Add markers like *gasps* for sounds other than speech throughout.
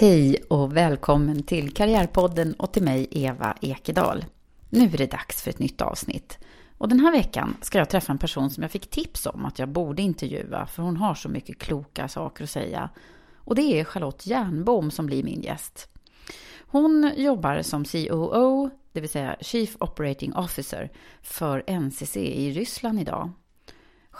Hej och välkommen till Karriärpodden och till mig Eva Ekedal. Nu är det dags för ett nytt avsnitt. Och den här veckan ska jag träffa en person som jag fick tips om att jag borde intervjua för hon har så mycket kloka saker att säga. Och det är Charlotte Jernbom som blir min gäst. Hon jobbar som COO, det vill säga Chief Operating Officer, för NCC i Ryssland idag.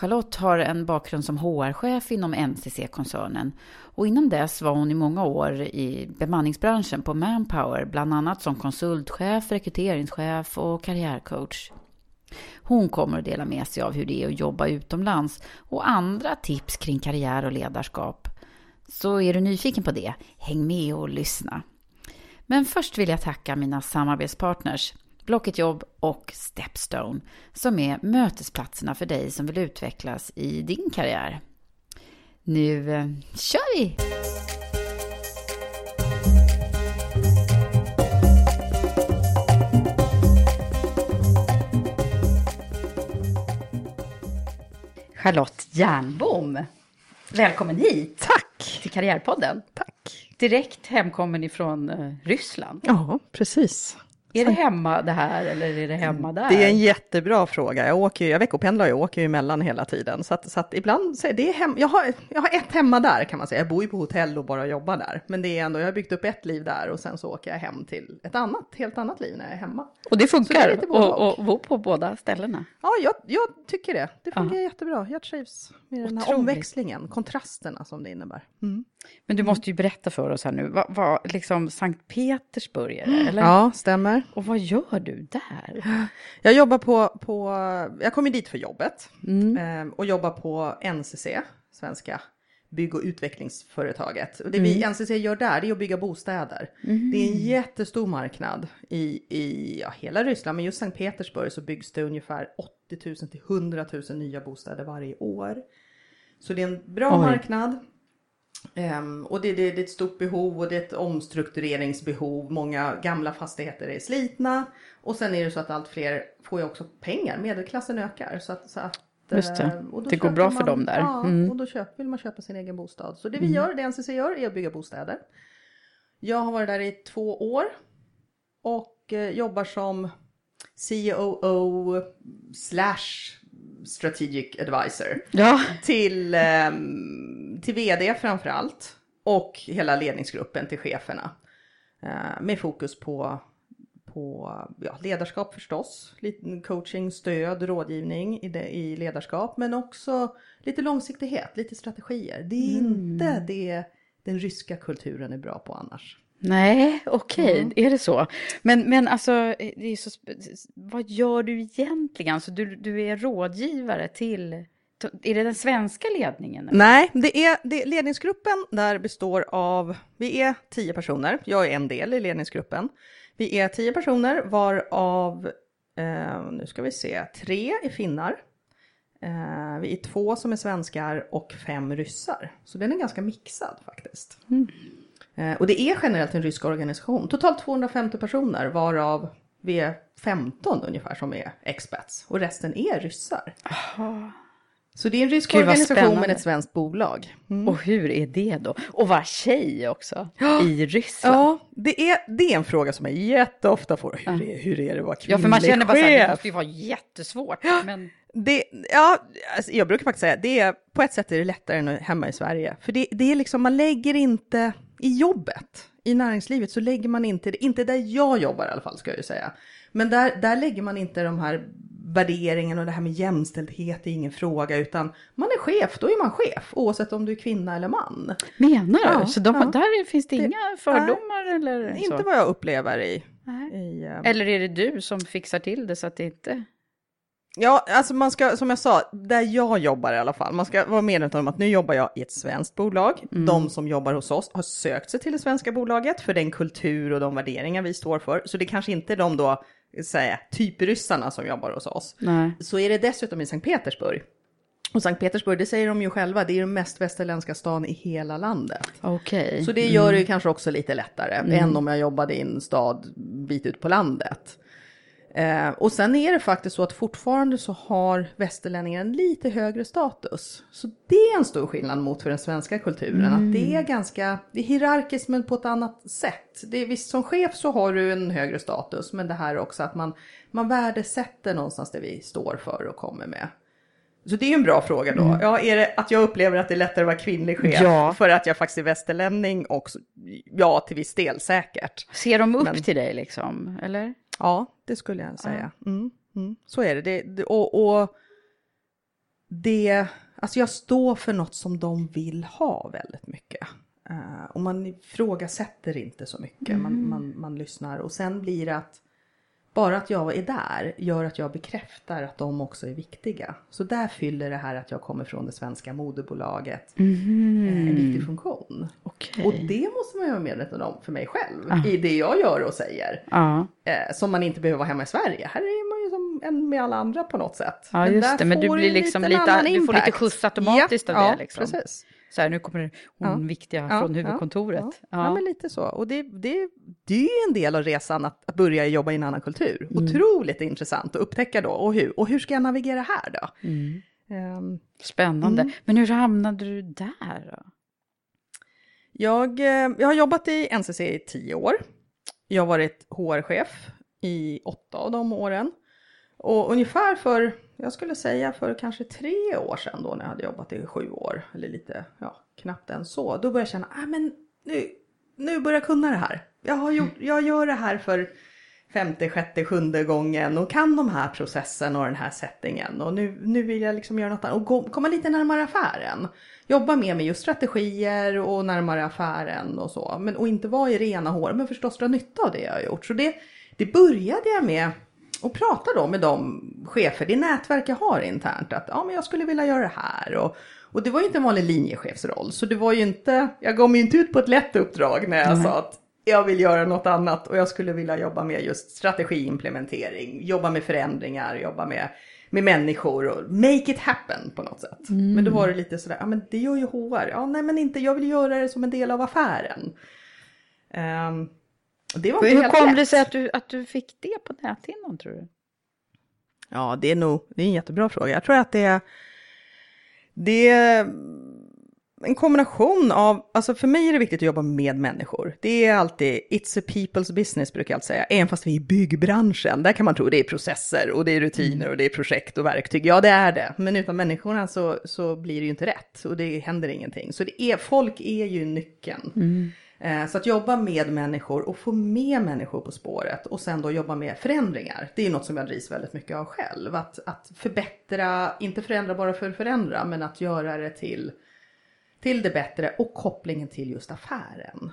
Charlotte har en bakgrund som HR-chef inom NCC-koncernen och innan dess var hon i många år i bemanningsbranschen på Manpower, bland annat som konsultchef, rekryteringschef och karriärcoach. Hon kommer att dela med sig av hur det är att jobba utomlands och andra tips kring karriär och ledarskap. Så är du nyfiken på det, häng med och lyssna. Men först vill jag tacka mina samarbetspartners Blocket Jobb och Stepstone som är mötesplatserna för dig som vill utvecklas i din karriär. Nu eh, kör vi! Charlotte Jernbom, välkommen hit! Tack! Till Karriärpodden. Tack! Direkt hemkommen ifrån eh, Ryssland. Ja, precis. Är det hemma det här eller är det hemma där? Det är en jättebra fråga. Jag, åker ju, jag veckopendlar ju, åker ju emellan hela tiden. Så att, så att ibland, så är det hem, jag, har, jag har ett hemma där kan man säga. Jag bor ju på hotell och bara jobbar där. Men det är ändå, jag har byggt upp ett liv där och sen så åker jag hem till ett annat, helt annat liv när jag är hemma. Och det funkar lite både att bo på båda ställena? Ja, jag, jag tycker det. Det fungerar Ja. jättebra. Jag trivs med den här Otroligt. omväxlingen, kontrasterna som det innebär. Mm. Men du måste ju berätta för oss här nu, vad, vad liksom Sankt Petersburg är det, eller? Ja, stämmer. Och vad gör du där? Jag jobbar på, på jag kom ju dit för jobbet Mm. eh, och jobbar på NCC, Svenska bygg och utvecklingsföretaget. Och det vi NCC gör där det är att bygga bostäder. Det är en jättestor marknad i, i ja, hela Ryssland, men just Sankt Petersburg så byggs det ungefär 80 000 till 100 000 nya bostäder varje år. Så det är en bra Oj. marknad. Ehm, och det, det, det är ett stort behov och det är ett omstruktureringsbehov. Många gamla fastigheter är slitna. Och sen är det så att allt fler får ju också pengar. Medelklassen ökar. Så att, så att, Just det. eh, då Det går köper bra för man- dem där. Ja, Mm. och då köp, vill man köpa sin egen bostad. Så det vi gör, det NCC gör, är att bygga bostäder. Jag har varit där i två år. Och eh, jobbar som COO slash strategic advisor Ja, till, ehm, till vd framför allt och hela ledningsgruppen till cheferna. Eh, med fokus på, på ja, ledarskap förstås, lite coaching, stöd, rådgivning i, det, i ledarskap, men också lite långsiktighet, lite strategier. Det är inte det den ryska kulturen är bra på annars. Nej, okej, okay. mm. är det så? Men, men alltså, det är så, vad gör du egentligen? Alltså, du, du är rådgivare till, är det den svenska ledningen? Eller? Nej, det är, det, ledningsgruppen där består av, vi är tio personer, jag är en del i ledningsgruppen. Vi är tio personer varav, eh, nu ska vi se, tre är finnar. Eh, vi är två som är svenskar och fem ryssar. Så den är ganska mixad faktiskt. Mm. Eh, och det är generellt en rysk organisation. Totalt 250 personer varav vi är 15 ungefär som är expats. Och resten är ryssar. Aha. Så det är en rysk Gud, organisation men ett svenskt bolag. Mm. Och hur är det då? Och vara tjej också i Ryssland. Ja, det är, det är en fråga som jag jätteofta får. Hur är, hur är det att vara kvinnlig Ja, för man känner bara så här, det måste ju vara jättesvårt. Men... Det, ja, alltså jag brukar faktiskt säga, det är, på ett sätt är det lättare än hemma i Sverige. För det, det är liksom, man lägger inte i jobbet, i näringslivet, så lägger man inte, inte där jag jobbar i alla fall ska jag ju säga. Men där, där lägger man inte de här värderingen och det här med jämställdhet är ingen fråga utan man är chef, då är man chef oavsett om du är kvinna eller man. Menar du? Ja, så de, ja. där finns det, det inga fördomar nej, eller så? Inte vad jag upplever i... i uh... Eller är det du som fixar till det så att det inte... Ja, alltså man ska, som jag sa, där jag jobbar i alla fall, man ska vara medveten om att nu jobbar jag i ett svenskt bolag. Mm. De som jobbar hos oss har sökt sig till det svenska bolaget för den kultur och de värderingar vi står för. Så det kanske inte är de då säga, typryssarna som jobbar hos oss. Nej. Så är det dessutom i Sankt Petersburg. Och Sankt Petersburg, det säger de ju själva, det är den mest västerländska stan i hela landet. Okay. Så det gör mm. det ju kanske också lite lättare mm. än om jag jobbade i en stad bit ut på landet. Eh, och sen är det faktiskt så att fortfarande så har västerlänningar en lite högre status. Så det är en stor skillnad mot för den svenska kulturen. Mm. Att det är ganska, det är hierarkiskt men på ett annat sätt. Det är, visst som chef så har du en högre status men det här är också att man, man värdesätter någonstans det vi står för och kommer med. Så det är ju en bra fråga då. Mm. Ja, är det att jag upplever att det är lättare att vara kvinnlig chef ja. för att jag faktiskt är västerlänning och ja, till viss del säkert. Ser de upp men... till dig liksom, eller? Ja, det skulle jag säga. Mm, mm. Så är det. det, det och, och, det, alltså jag står för något som de vill ha väldigt mycket. Uh, och man ifrågasätter inte så mycket, mm. man, man, man lyssnar. Och sen blir det att bara att jag är där gör att jag bekräftar att de också är viktiga. Så där fyller det här att jag kommer från det svenska moderbolaget mm. en viktig funktion. Okay. Och det måste man ju vara medveten om för mig själv ah. i det jag gör och säger. Ah. Eh, som man inte behöver vara hemma i Sverige. Här är man ju som en med alla andra på något sätt. Ja just det, men du blir liksom lite, du får lite skjuts automatiskt ja, av det. Ja, liksom. precis så här, nu kommer hon ja. viktiga ja, från huvudkontoret. Ja, ja. men lite så. Och det, det, det är en del av resan att, att börja jobba i en annan kultur. Mm. Otroligt intressant att upptäcka då. Och hur, och hur ska jag navigera här då? Mm. Um, Spännande. Mm. Men hur hamnade du där då? Jag, eh, jag har jobbat i NCC i tio år. Jag har varit HR-chef i åtta av de åren. Och ungefär för, jag skulle säga för kanske tre år sedan då när jag hade jobbat i sju år, eller lite, ja, knappt än så, då började jag känna, ah, men nu, nu börjar jag kunna det här. Jag, har gjort, jag gör det här för femte, sjätte, sjunde gången och kan de här processen och den här settingen och nu, nu vill jag liksom göra något annat och gå, komma lite närmare affären. Jobba mer med just strategier och närmare affären och så, men och inte vara i rena hår, men förstås dra nytta av det jag har gjort. Så det, det började jag med och prata då med de chefer, det nätverk jag har internt, att ja, men jag skulle vilja göra det här. Och, och det var ju inte en vanlig linjechefsroll, så det var ju inte, jag gav mig inte ut på ett lätt uppdrag när jag mm. sa att jag vill göra något annat och jag skulle vilja jobba med just strategiimplementering, jobba med förändringar, jobba med, med människor och make it happen på något sätt. Mm. Men då var det lite sådär, ja men det gör ju HR, ja nej men inte, jag vill göra det som en del av affären. Um, det var Hur kom lätt. det sig att du, att du fick det på näthinnan tror du? Ja, det är nog, det är en jättebra fråga. Jag tror att det är, det är en kombination av, alltså för mig är det viktigt att jobba med människor. Det är alltid, it's a people's business brukar jag alltid säga, även fast vi är i byggbranschen. Där kan man tro det är processer och det är rutiner och det är projekt och verktyg. Ja, det är det. Men utan människorna så, så blir det ju inte rätt och det händer ingenting. Så det är, folk är ju nyckeln. Mm. Eh, så att jobba med människor och få med människor på spåret och sen då jobba med förändringar. Det är något som jag drivs väldigt mycket av själv. Att, att förbättra, inte förändra bara för att förändra, men att göra det till, till det bättre och kopplingen till just affären.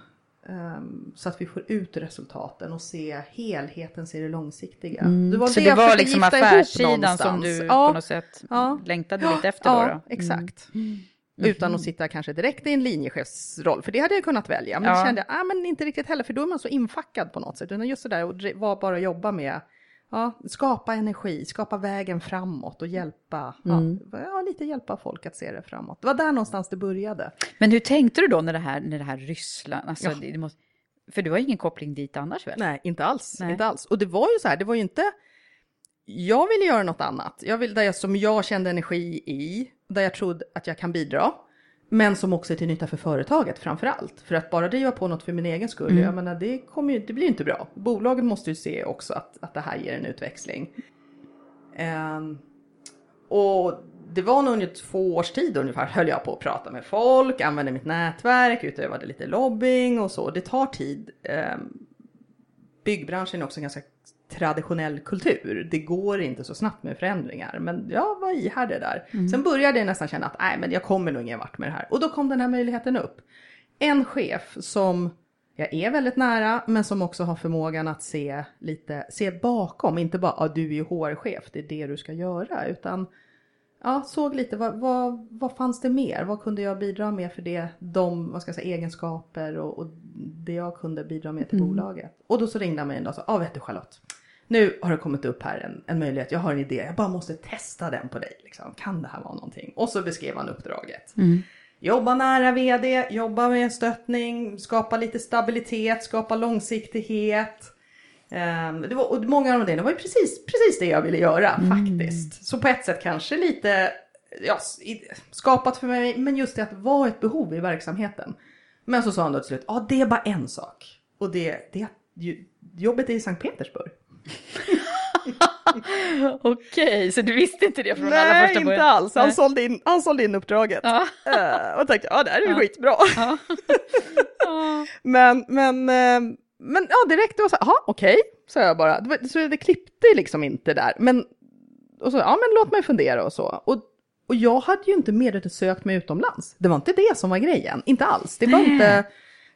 Um, så att vi får ut resultaten och se helheten, se det långsiktiga. Mm. Det var så det det var liksom affärssidan som du Ja. på något sätt Ja. längtade lite efter ja, då? då? exakt. Mm. Utan att sitta kanske direkt i en linjechefsroll, för det hade jag kunnat välja. Men Ja. jag kände, ah, men inte riktigt heller, för då är man så infackad på något sätt. Utan just det där att var bara jobba med, ja, skapa energi, skapa vägen framåt och hjälpa, Mm. ja, ja, lite hjälpa folk att se det framåt. Det var där någonstans det började. Men hur tänkte du då när det här, när det här Ryssland, alltså, Ja. det, måste, för du har ingen koppling dit annars väl? Nej, inte alls. Nej. Inte alls. Och det var ju så här, det var ju inte... Jag ville göra något annat. Jag vill, där jag, som jag kände energi i, där jag trodde att jag kan bidra. Men som också är till nytta för företaget framför allt. För att bara driva på något för min egen skull, Mm. jag menar, det, kommer ju, det blir inte bra. Bolaget måste ju se också att, att det här ger en utväxling. Ehm, och det var nog under två års tid ungefär höll jag på att prata med folk, använde mitt nätverk, utövade lite lobbying och så. Det tar tid. Ehm, byggbranschen är också ganska traditionell kultur. Det går inte så snabbt med förändringar. Men jag var ihärdig där. Sen började jag nästan känna att nej, men jag kommer nog ingen vart med det här. Och då kom den här möjligheten upp. En chef som jag är väldigt nära, men som också har förmågan att se lite, se bakom. Inte bara, ah, du är HR-chef, det är det du ska göra. Utan ja, såg lite, vad, vad, vad fanns det mer? Vad kunde jag bidra med för det, de vad ska jag säga, egenskaper och, och det jag kunde bidra med till bolaget. Och då så ringde han mig en dag och sa, ja ah, vet du Charlotte, nu har det kommit upp här en, en möjlighet, jag har en idé, jag bara måste testa den på dig. Liksom. Kan det här vara någonting? Och så beskrev han uppdraget. Jobba nära vd, jobba med stöttning, skapa lite stabilitet, skapa långsiktighet. Ehm, det var, och många av de det var ju precis, precis det jag ville göra faktiskt. Så på ett sätt kanske lite ja, skapat för mig, men just det att vara ett behov i verksamheten. Men så sa han då till slut, ja det är bara en sak. Och det, det är att jobbet är i Sankt Petersburg. *laughs* Okej, så du visste inte det från allra Nej, första inte början? alls. Han Nej. sålde in, han sålde in uppdraget. Ja. *laughs* Eh, och tänkte, ja det här är Ja. skitbra. Ja. *laughs* Ja. Men, men, eh, men ja, direkt då så ja okej, sa jag bara. Det var- Så det klippte liksom inte där. Men, och så, ja men låt mig fundera och så. Och, och jag hade ju inte medvetet sökt mig utomlands. Det var inte det som var grejen, inte alls. Det var Nej. inte,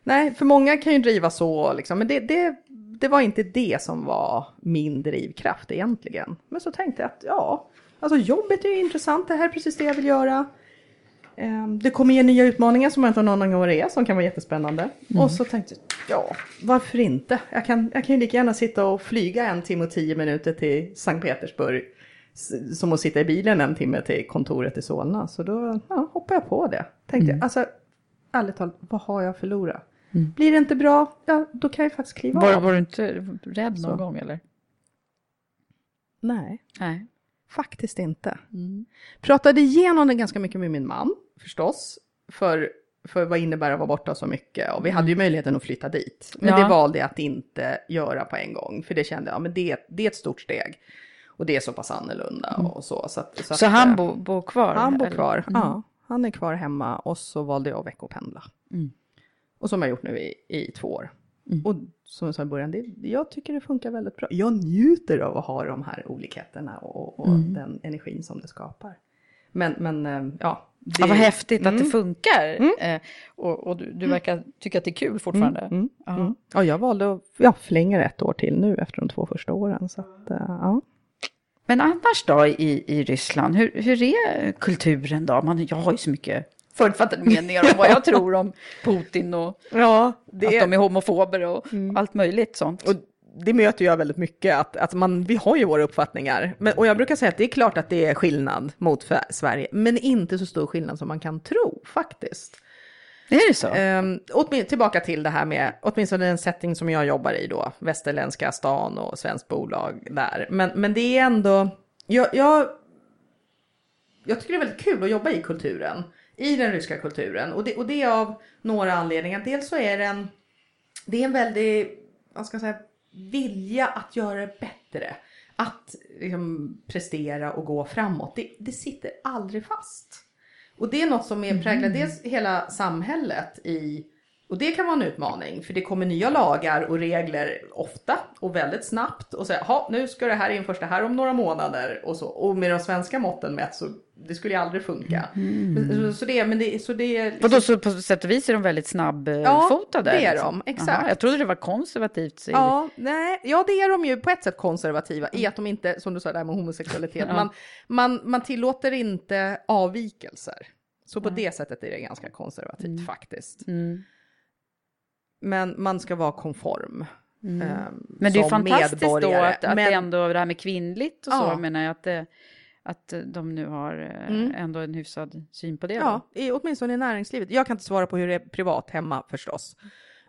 nej, för många kan ju driva så liksom, men det, det, det var inte det som var min drivkraft egentligen. Men så tänkte jag att ja, alltså jobbet är ju intressant, det här är precis det jag vill göra. Ehm, Det kommer ge nya utmaningar som jag inte har någon aning om vad det är, som kan vara jättespännande. Och så tänkte jag, ja, varför inte? Jag kan, jag kan ju lika gärna sitta och flyga en timme och tio minuter till Sankt Petersburg. Som att sitta i bilen en timme till kontoret i Solna. Så då ja, hoppade jag på det. Tänkte jag, alltså ärligt talat, vad har jag att förlora? Blir det inte bra, ja då kan jag faktiskt kliva Var, av. var du inte rädd någon Så. gång eller? Nej, Nej. faktiskt inte. Pratade igenom det ganska mycket med min man, förstås. För, för vad innebär det att vara borta så mycket? Och vi hade ju möjligheten att flytta dit. Men Ja. det valde jag att inte göra på en gång. För det kände jag, men det, det är ett stort steg. Och det är så pass annorlunda och så. Så, att, så, Så att, han eh, bo, bor kvar? han bor eller? kvar. Mm. Ja, han är kvar hemma och så valde jag att veckopendla. Mm. Och som jag gjort nu i, i två år. Mm. Och som jag sa i början, det, jag tycker det funkar väldigt bra. Jag njuter av att ha de här olikheterna och, och Mm. den energin som det skapar. Men, men eh, ja. Det, Ja, vad häftigt att det Mm. funkar. Eh, och och du, du verkar tycka att det är kul fortfarande. Mm, Ja. mm. Ja, jag valde att ja, förlänga ett år till nu efter de två första åren. Så att, eh, ja. Men annars då i, i Ryssland, hur, hur är kulturen då? Man, jag har ju så mycket förutfattade meningar om vad jag *laughs* tror om Putin och ja, att de är homofober och allt möjligt sånt. Och det möter jag väldigt mycket, att, att man, vi har ju våra uppfattningar. Men, och jag brukar säga att det är klart att det är skillnad mot för Sverige, men inte så stor skillnad som man kan tro faktiskt. är det så? Åtmin- tillbaka till det här med, åtminstone den setting som jag jobbar i då, västerländska stan och svenskt bolag där. Men, men det är ändå, jag, jag, jag tycker det är väldigt kul att jobba i kulturen, i den ryska kulturen. Och det, och det är av några anledningar. Dels så är det en, det är en väldig, vad ska jag säga, vilja att göra det bättre. Att liksom, prestera och gå framåt. Det, det sitter aldrig fast. Och det är något som är präglar dels hela samhället i, och det kan vara en utmaning, för det kommer nya lagar och regler ofta och väldigt snabbt och säga, ja nu ska det här införs det här om några månader och så. Och med de svenska måtten mätt så det skulle ju aldrig funka. Så, så det, men det, så det. Vadå, så på sätt och vis är de väldigt snabbfotade? Ja, det är liksom? de, exakt. Aha, jag trodde det var konservativt. Ja, nej, ja, det är de ju på ett sätt konservativa i att de inte, som du sa där med homosexualitet, Ja. man, man, man tillåter inte avvikelser. Så på det sättet är det ganska konservativt faktiskt. Mm. Men man ska vara konform. ehm, Men det är fantastiskt då medborgare. att, att Men- det ändå det här med kvinnligt och så, Ja. menar jag att, det, att de nu har eh, Mm. ändå en hyfsad syn på det. då. Ja, i, åtminstone i näringslivet. Jag kan inte svara på hur det är privat hemma förstås.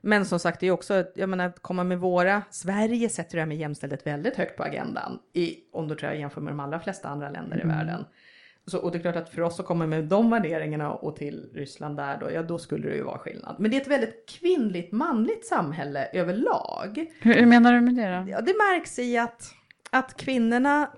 Men som sagt, det är också, jag menar, att komma med våra, Sverige sätter det här med jämställdhet väldigt högt på agendan. I, om du tror jag jämför med de allra flesta andra länder i världen. Så, och det är klart att för oss att komma med de värderingarna och till Ryssland där då, ja då skulle det ju vara skillnad. Men det är ett väldigt kvinnligt manligt samhälle överlag. Hur, hur menar du med det då? Ja, det märks i att, att kvinnorna,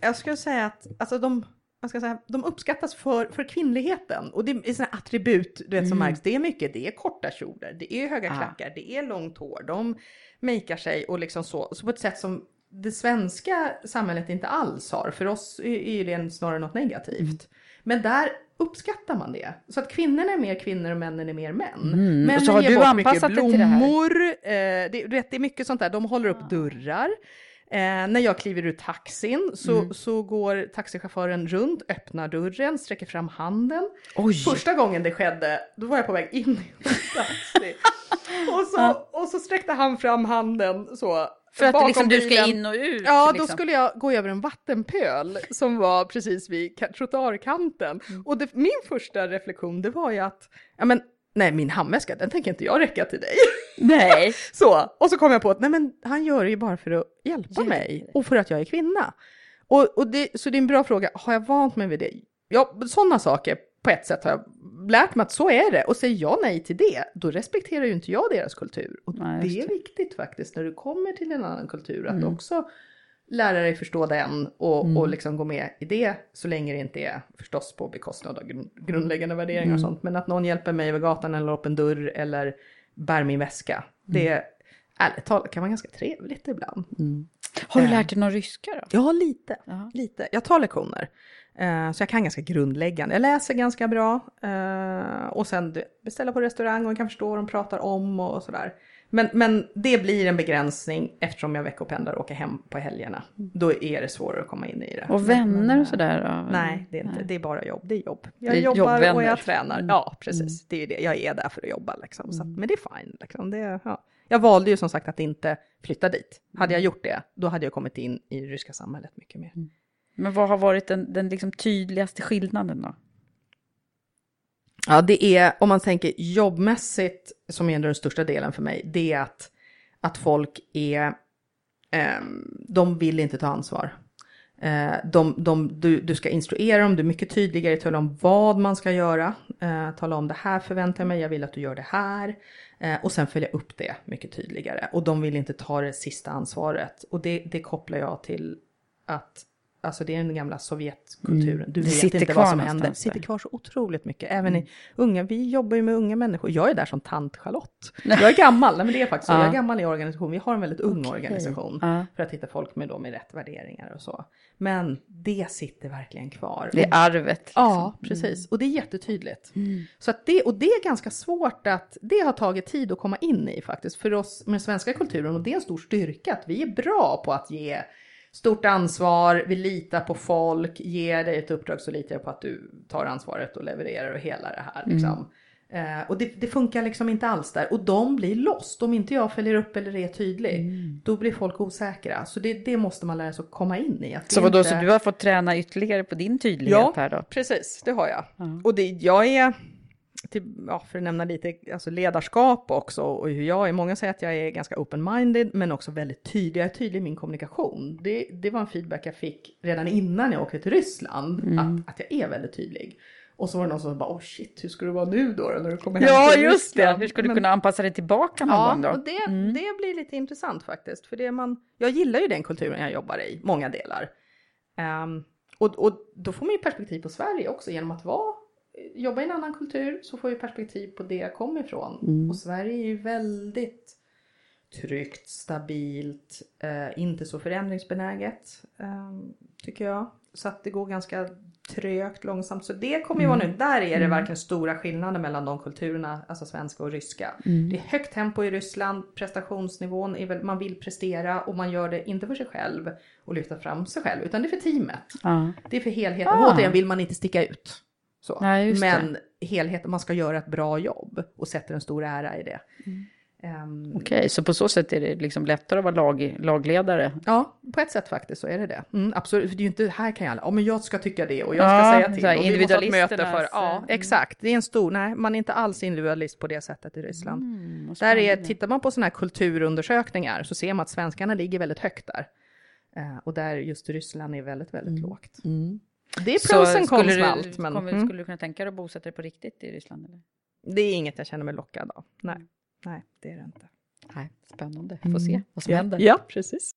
jag skulle säga att alltså de, vad ska jag säga, de uppskattas för, för kvinnligheten. Och det är sådana attribut du vet, som märks. Det är mycket, det är korta kjolar, det är höga Ah. klackar, det är långt hår. De makear sig och liksom så, så på ett sätt som det svenska samhället inte alls har. För oss är det snarare något negativt. Men där uppskattar man det. Så att kvinnorna är mer kvinnor och männen är mer män. Mm. Männen så har ger du bort mycket till det blommor. Eh, det, du vet, det är mycket sånt där. De håller upp dörrar. Eh, när jag kliver ur taxin så, Mm. så går taxichauffören runt, öppnar dörren, sträcker fram handen. Oj! Första gången det skedde, då var jag på väg in i en *laughs* taxi. och, så, och så sträckte han fram handen så. För att liksom, du ska in och ut? Ja, då liksom. skulle jag gå över en vattenpöl som var precis vid ka- trottoarkanten. Mm. Och det, min första reflektion det var ju att, ja men, nej min handväska den tänker inte jag räcka till dig. Nej! *laughs* Så, och så kom jag på att nej men han gör det ju bara för att hjälpa Hjälpa mig och för att jag är kvinna. Och, och det, så det är en bra fråga, har jag vant mig vid det? Ja, sådana saker på ett sätt har jag lärt mig att så är det. Och säger jag nej till det, då respekterar ju inte jag deras kultur. Och Nej, det är viktigt faktiskt när du kommer till en annan kultur att Mm. också lära dig förstå den och, och liksom gå med i det så länge det inte är förstås på bekostnad av grund, grundläggande värderingar Mm. och sånt. Men att någon hjälper mig över gatan eller upp en dörr eller bär min väska. Det Mm. ärligt talat kan vara ganska trevligt ibland. Har du Eh. lärt dig någon ryska då? Ja, lite. Ja. lite. Jag tar lektioner. Eh, så jag kan ganska grundläggande. Jag läser ganska bra. eh, och sen beställa på restaurang och kan förstå vad de pratar om och sådär. Men, men det blir en begränsning eftersom jag veckopendlar och åker hem på helgerna. Då är det svårare att komma in i det. Och vänner och sådär då? Nej, det är, inte, det är bara jobb. Det är jobb. Jag är jobbar och jobbvänner. jag tränar. Mm. Ja, precis. Det är det. Jag är där för att jobba. Liksom. Så att, men det är fine. Liksom. Det, ja. Jag valde ju som sagt att inte flytta dit. Hade jag gjort det, då hade jag kommit in i det ryska samhället mycket mer. Men vad har varit den, den liksom tydligaste skillnaden då? Ja, det är, om man tänker jobbmässigt, som är den största delen för mig, det är att, att folk är, eh, de vill inte ta ansvar. Eh, de, de, du, du ska instruera dem, du är mycket tydligare, tala om vad man ska göra. Eh, tala om det här förväntar jag mig, jag vill att du gör det här. Eh, och sen följa upp det mycket tydligare. Och de vill inte ta det sista ansvaret. Och det, det kopplar jag till att Alltså det är den gamla Sovjetkulturen. Du Det vet inte vad som händer. någonstans sitter kvar så otroligt mycket. Även i unga, vi jobbar ju med unga människor. Jag är där som tant Charlotte. *laughs* Jag är gammal, nej men det är faktiskt så. Ja. Jag är gammal i organisation. Vi har en väldigt ung organisation. Ja. För att hitta folk med, då, med rätt värderingar och så. Men det sitter verkligen kvar. Det är arvet. Liksom. Ja, precis. Och det är jättetydligt. Så att det, och det är ganska svårt att, det har tagit tid att komma in i faktiskt. För oss med den svenska kulturen, och det är en stor styrka att vi är bra på att ge stort ansvar, vi litar på folk, ger dig ett uppdrag så litar jag på att du tar ansvaret och levererar och hela det här. Liksom. Eh, och det, det funkar liksom inte alls där. Och de blir lost. Om inte jag följer upp eller är tydlig, då blir folk osäkra. Så det, det måste man lära sig att komma in i. Att Så vadå, inte... så du har fått träna ytterligare på din tydlighet här då? precis, det har jag. Och det, jag är, till, ja, för att nämna lite, alltså ledarskap också och hur jag är. Många säger att jag är ganska open-minded men också väldigt tydlig. Jag är tydlig i min kommunikation. Det, det var en feedback jag fick redan innan jag åkte till Ryssland, att, att jag är väldigt tydlig. Och så var det någon som bara, oh shit, hur ska du vara nu då, när du kommer hem Ja, till just det. Ryssland? Hur ska du Men- kunna anpassa dig tillbaka någon Ja, gång då? och det, det blir lite intressant faktiskt. För det man, jag gillar ju den kulturen jag jobbar i, många delar. Ehm, och, och då får man ju perspektiv på Sverige också genom att vara, jobba i en annan kultur så får jag perspektiv på det jag kommer ifrån. Och Sverige är ju väldigt tryggt, stabilt, eh, inte så förändringsbenäget, ehm, tycker jag. Så att det går ganska trögt, långsamt. Så det kommer ju vara nu. Där är det verkligen stora skillnader mellan de kulturerna, alltså svenska och ryska. Det är högt tempo i Ryssland, prestationsnivån är väl, man vill prestera och man gör det inte för sig själv och lyfta fram sig själv, utan det är för teamet. Ja. Det är för helheten. Ah. Återigen vill man inte sticka ut. Så. Nej, Men helheten, man ska göra ett bra jobb och sätter en stor ära i det. Ehm, Okej, så på så sätt är det liksom lättare att vara lag, lagledare? Ja, på ett sätt faktiskt så är det det. Mm, absolut, för det är ju inte, här kan jag, ja men jag ska tycka det och jag ska Ja, säga till. så här och vi måste ha ett möte för, ja mm. exakt, det är en stor, nej man är inte alls individualist på det sättet i Ryssland. Mm, där är, tittar man på sådana här kulturundersökningar så ser man att svenskarna ligger väldigt högt där. Eh, och där just Ryssland är väldigt, väldigt lågt. Det är Så pros and skulle cons du, med allt. Men, kommer, mm, skulle du kunna tänka dig att bosätta dig på riktigt i Ryssland? Eller? det är inget jag känner mig lockad av. Nej, nej det är det inte. Nej, spännande. Får se vad som Ja, händer. ja precis.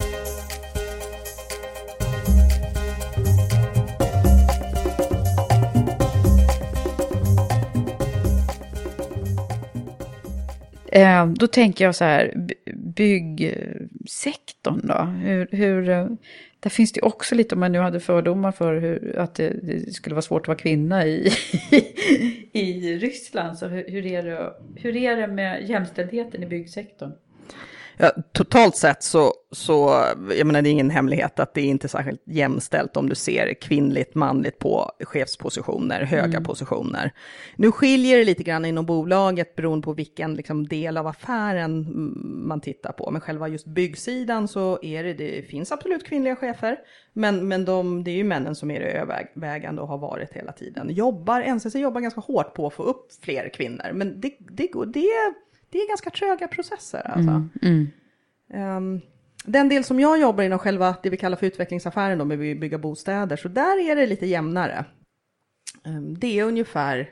Eh, då tänker jag så här, byggsektorn då? Hur, hur, eh, där finns det också lite, om man nu hade fördomar för hur, att det, det skulle vara svårt att vara kvinna i, *laughs* i Ryssland. Så hur, hur, är det, hur är det med jämställdheten i byggsektorn? Ja, totalt sett så, så, jag menar det är ingen hemlighet att det är inte särskilt jämställt om du ser kvinnligt, manligt på chefspositioner, höga positioner. Nu skiljer det lite grann inom bolaget beroende på vilken liksom, del av affären mm, man tittar på. Men själva just byggsidan så är det, det finns absolut kvinnliga chefer. Men, men de, det är ju männen som är det övervägande och har varit hela tiden. Jobbar, NCC jobbar ganska hårt på att få upp fler kvinnor. Men det, det, det, det är ganska tröga processer alltså. Ehm, den del som jag jobbar inom själva det vi kallar för utvecklingsaffären då med att bygga bostäder, så där är det lite jämnare. Ehm, det är ungefär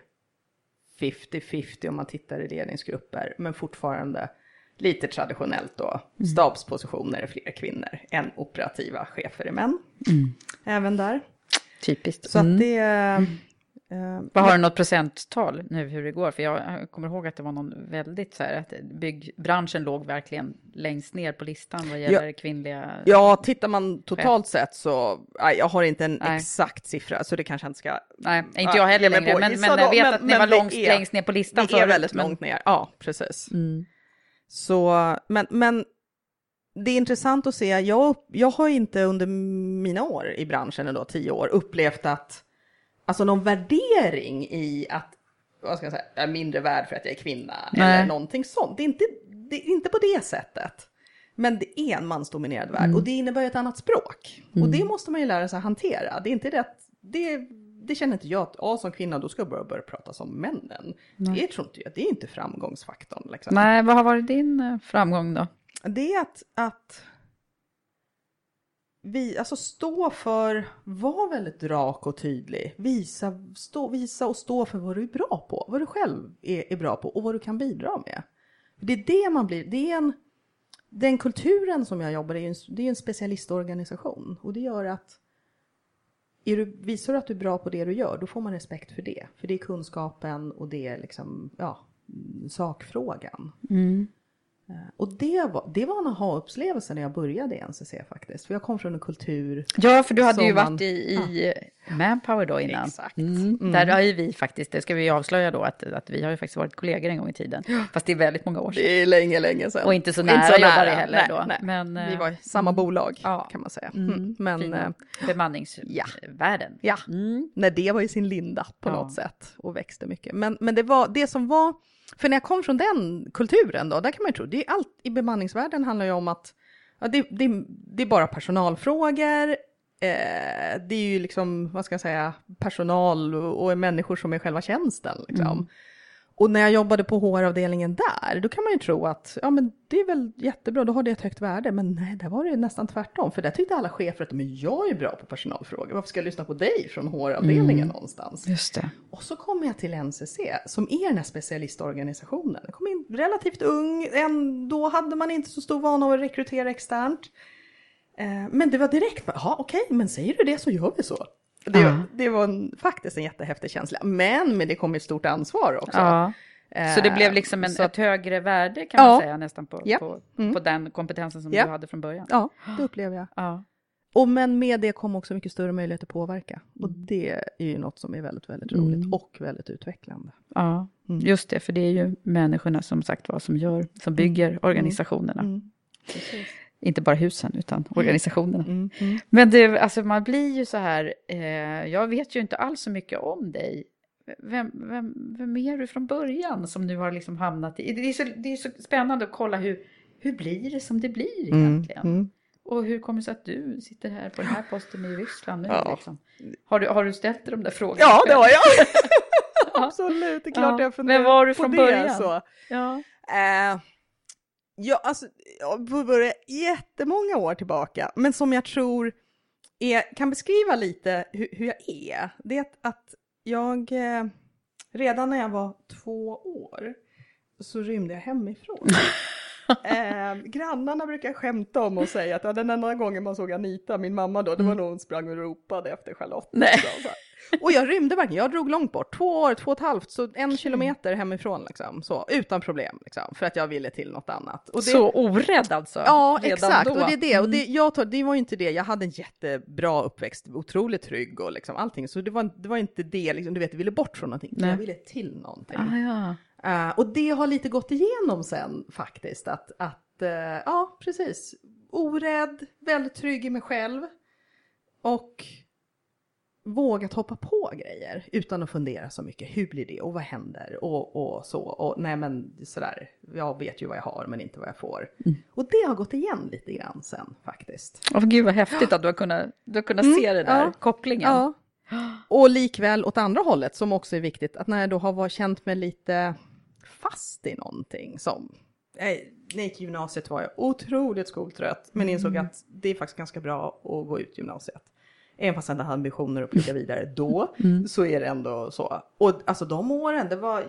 50-50 om man tittar i ledningsgrupper, men fortfarande lite traditionellt då. Stabspositioner är fler kvinnor än operativa chefer är män. Även där. Typiskt. Så Mm. att det... ehm, Vad har du något procenttal nu hur det går? För jag kommer ihåg att det var någon väldigt så här, att byggbranschen låg verkligen längst ner på listan vad gäller kvinnliga... Ja, tittar man totalt sett så, nej, jag har inte en Nej. exakt siffra, så det kanske jag inte ska... Nej, inte Ja, jag heller längre, men, men jag vet men- att ni var långt, är- längst ner på listan Det är väldigt men- långt ner, ja precis. Så, men, men det är intressant att se, jag, jag har inte under mina år i branschen, ändå tio år, upplevt att, alltså någon värdering i att, vad ska jag säga, jag är mindre värd för att jag är kvinna, Nej. eller någonting sånt. Det är, inte, det är inte på det sättet. Men det är en mansdominerad värld Mm. och det innebär ju ett annat språk. Och det måste man ju lära sig att hantera. Det är inte det att, det, det känner inte jag att, ja som kvinna då ska jag börja, börja prata som männen. Det tror inte jag, det är inte framgångsfaktorn. Liksom. Nej, vad har varit din eh, framgång då? Det är att, att vi, alltså stå för, var väldigt rak och tydlig. Visa, stå, visa och stå för vad du är bra på, vad du själv är, är bra på och vad du kan bidra med. Det är det man blir, det är en, den kulturen som jag jobbar i, är en- det är en specialistorganisation och det gör att är du, visar du att du är bra på det du gör, då får man respekt för det. För det är kunskapen och det är liksom, ja, sakfrågan. Mm. Och det var, det var en aha-upplevelse när jag började i NCC faktiskt. För jag kom från en kultur. Ja, för du hade ju man- varit i, i Manpower då innan. Exakt. Mm. Där har ju vi faktiskt, det ska vi avslöja då, att, att vi har ju faktiskt varit kollegor en gång i tiden. Fast det är väldigt många år sedan. Det är länge, länge sedan. Och inte så nära jobbare heller nej, då. Nej. Men, vi eh, var i samma bolag ja. kan man säga. Mm. Men Fina eh, bemanningsvärlden. ja, Mm. när det var i sin linda på Ja. något sätt och växte mycket. Men, men det var det som var, för när jag kom från den kulturen då, där kan man ju tro, det är allt i bemanningsvärlden handlar ju om att ja, det, det, det är bara personalfrågor, eh, det är ju liksom, vad ska jag säga, personal och, och människor som är själva tjänsten. Liksom. Mm. Och när jag jobbade på HR-avdelningen där, då kan man ju tro att ja, men det är väl jättebra, då har det ett högt värde. Men nej, där var det nästan tvärtom. För där tyckte alla chefer att men jag är bra på personalfrågor. Varför ska jag lyssna på dig från HR-avdelningen någonstans? Just det. Och så kom jag till NCC, som är den här specialistorganisationen. Jag kom in relativt ung, då hade man inte så stor vana av att rekrytera externt. Eh, men det var direkt, ja okej, men säger du det så gör vi så. Det, Ja. det var en, faktiskt en jättehäftig känsla. Men, men det kom ett stort ansvar också. Ja. Så det blev Eh, liksom en, så ett högre värde kan man Ja. säga nästan på, Ja. på, Mm. på den kompetensen som Ja. du hade från början. Ja, det upplever jag. Ja. Och men med det kom också mycket större möjlighet att påverka. Och det är ju något som är väldigt, väldigt roligt och väldigt utvecklande. Ja, Mm. just det, för det är ju människorna som sagt var som gör, som bygger organisationerna. Mm. Inte bara husen, utan organisationerna. Mm. Mm. Men det, alltså man blir ju så här, eh, jag vet ju inte alls så mycket om dig. Vem, vem, vem är du från början som nu har liksom hamnat i... Det är så, det är så spännande att kolla hur, hur blir det som det blir egentligen? Mm. Och hur kommer det sig att du sitter här på den här posten i Ryssland nu? Ja. Liksom? Har, du, har du ställt dig de där frågorna? Ja, det har jag! *laughs* Absolut, det är klart Ja. jag funderar Men var du på från det. början? Så. Ja. Eh, ja, alltså, jag får börja jättemånga år tillbaka, men som jag tror är, kan beskriva lite hur, hur jag är. Det är att, att jag eh, redan när jag var två år så rymde jag hemifrån. *laughs* Eh, grannarna brukar skämta om och säga att ja, den enda gången man såg Anita, min mamma då, det var när hon sprang och ropade efter Charlotte. Nej. Så, så. Och jag rymde verkligen, jag drog långt bort, två år, två och ett halvt, så en kilometer hemifrån liksom, så, utan problem liksom, för att jag ville till något annat. Det, Så orädd alltså? Ja, exakt. då. Mm. Och det är det. Och det, jag tar, det var ju inte det. Jag hade en jättebra uppväxt, otroligt trygg och liksom allting. Så det var, det var inte det, liksom, du vet, jag ville bort från någonting. Nej. Jag ville till någonting. Ah, ja. Eh, och det har lite gått igenom sen faktiskt. Att, att eh, ja, precis. Orädd, väldigt trygg i mig själv. Och vågat hoppa på grejer utan att fundera så mycket. Hur blir det och vad händer och, och så. Och nej men sådär, jag vet ju vad jag har men inte vad jag får. Mm. Och det har gått igen lite grann sen faktiskt. Åh, gud vad häftigt att du har kunnat, du har kunnat Mm, se det där, ja. kopplingen. Ja. Och likväl åt andra hållet som också är viktigt, att när jag då har varit, känt mig lite fast i någonting som jag gick i gymnasiet var jag otroligt skoltrött, men insåg att det är faktiskt ganska bra att gå ut gymnasiet. Även fast jag inte hade ambitioner att plugga vidare då, *laughs* så är det ändå så. Och alltså de åren, det var,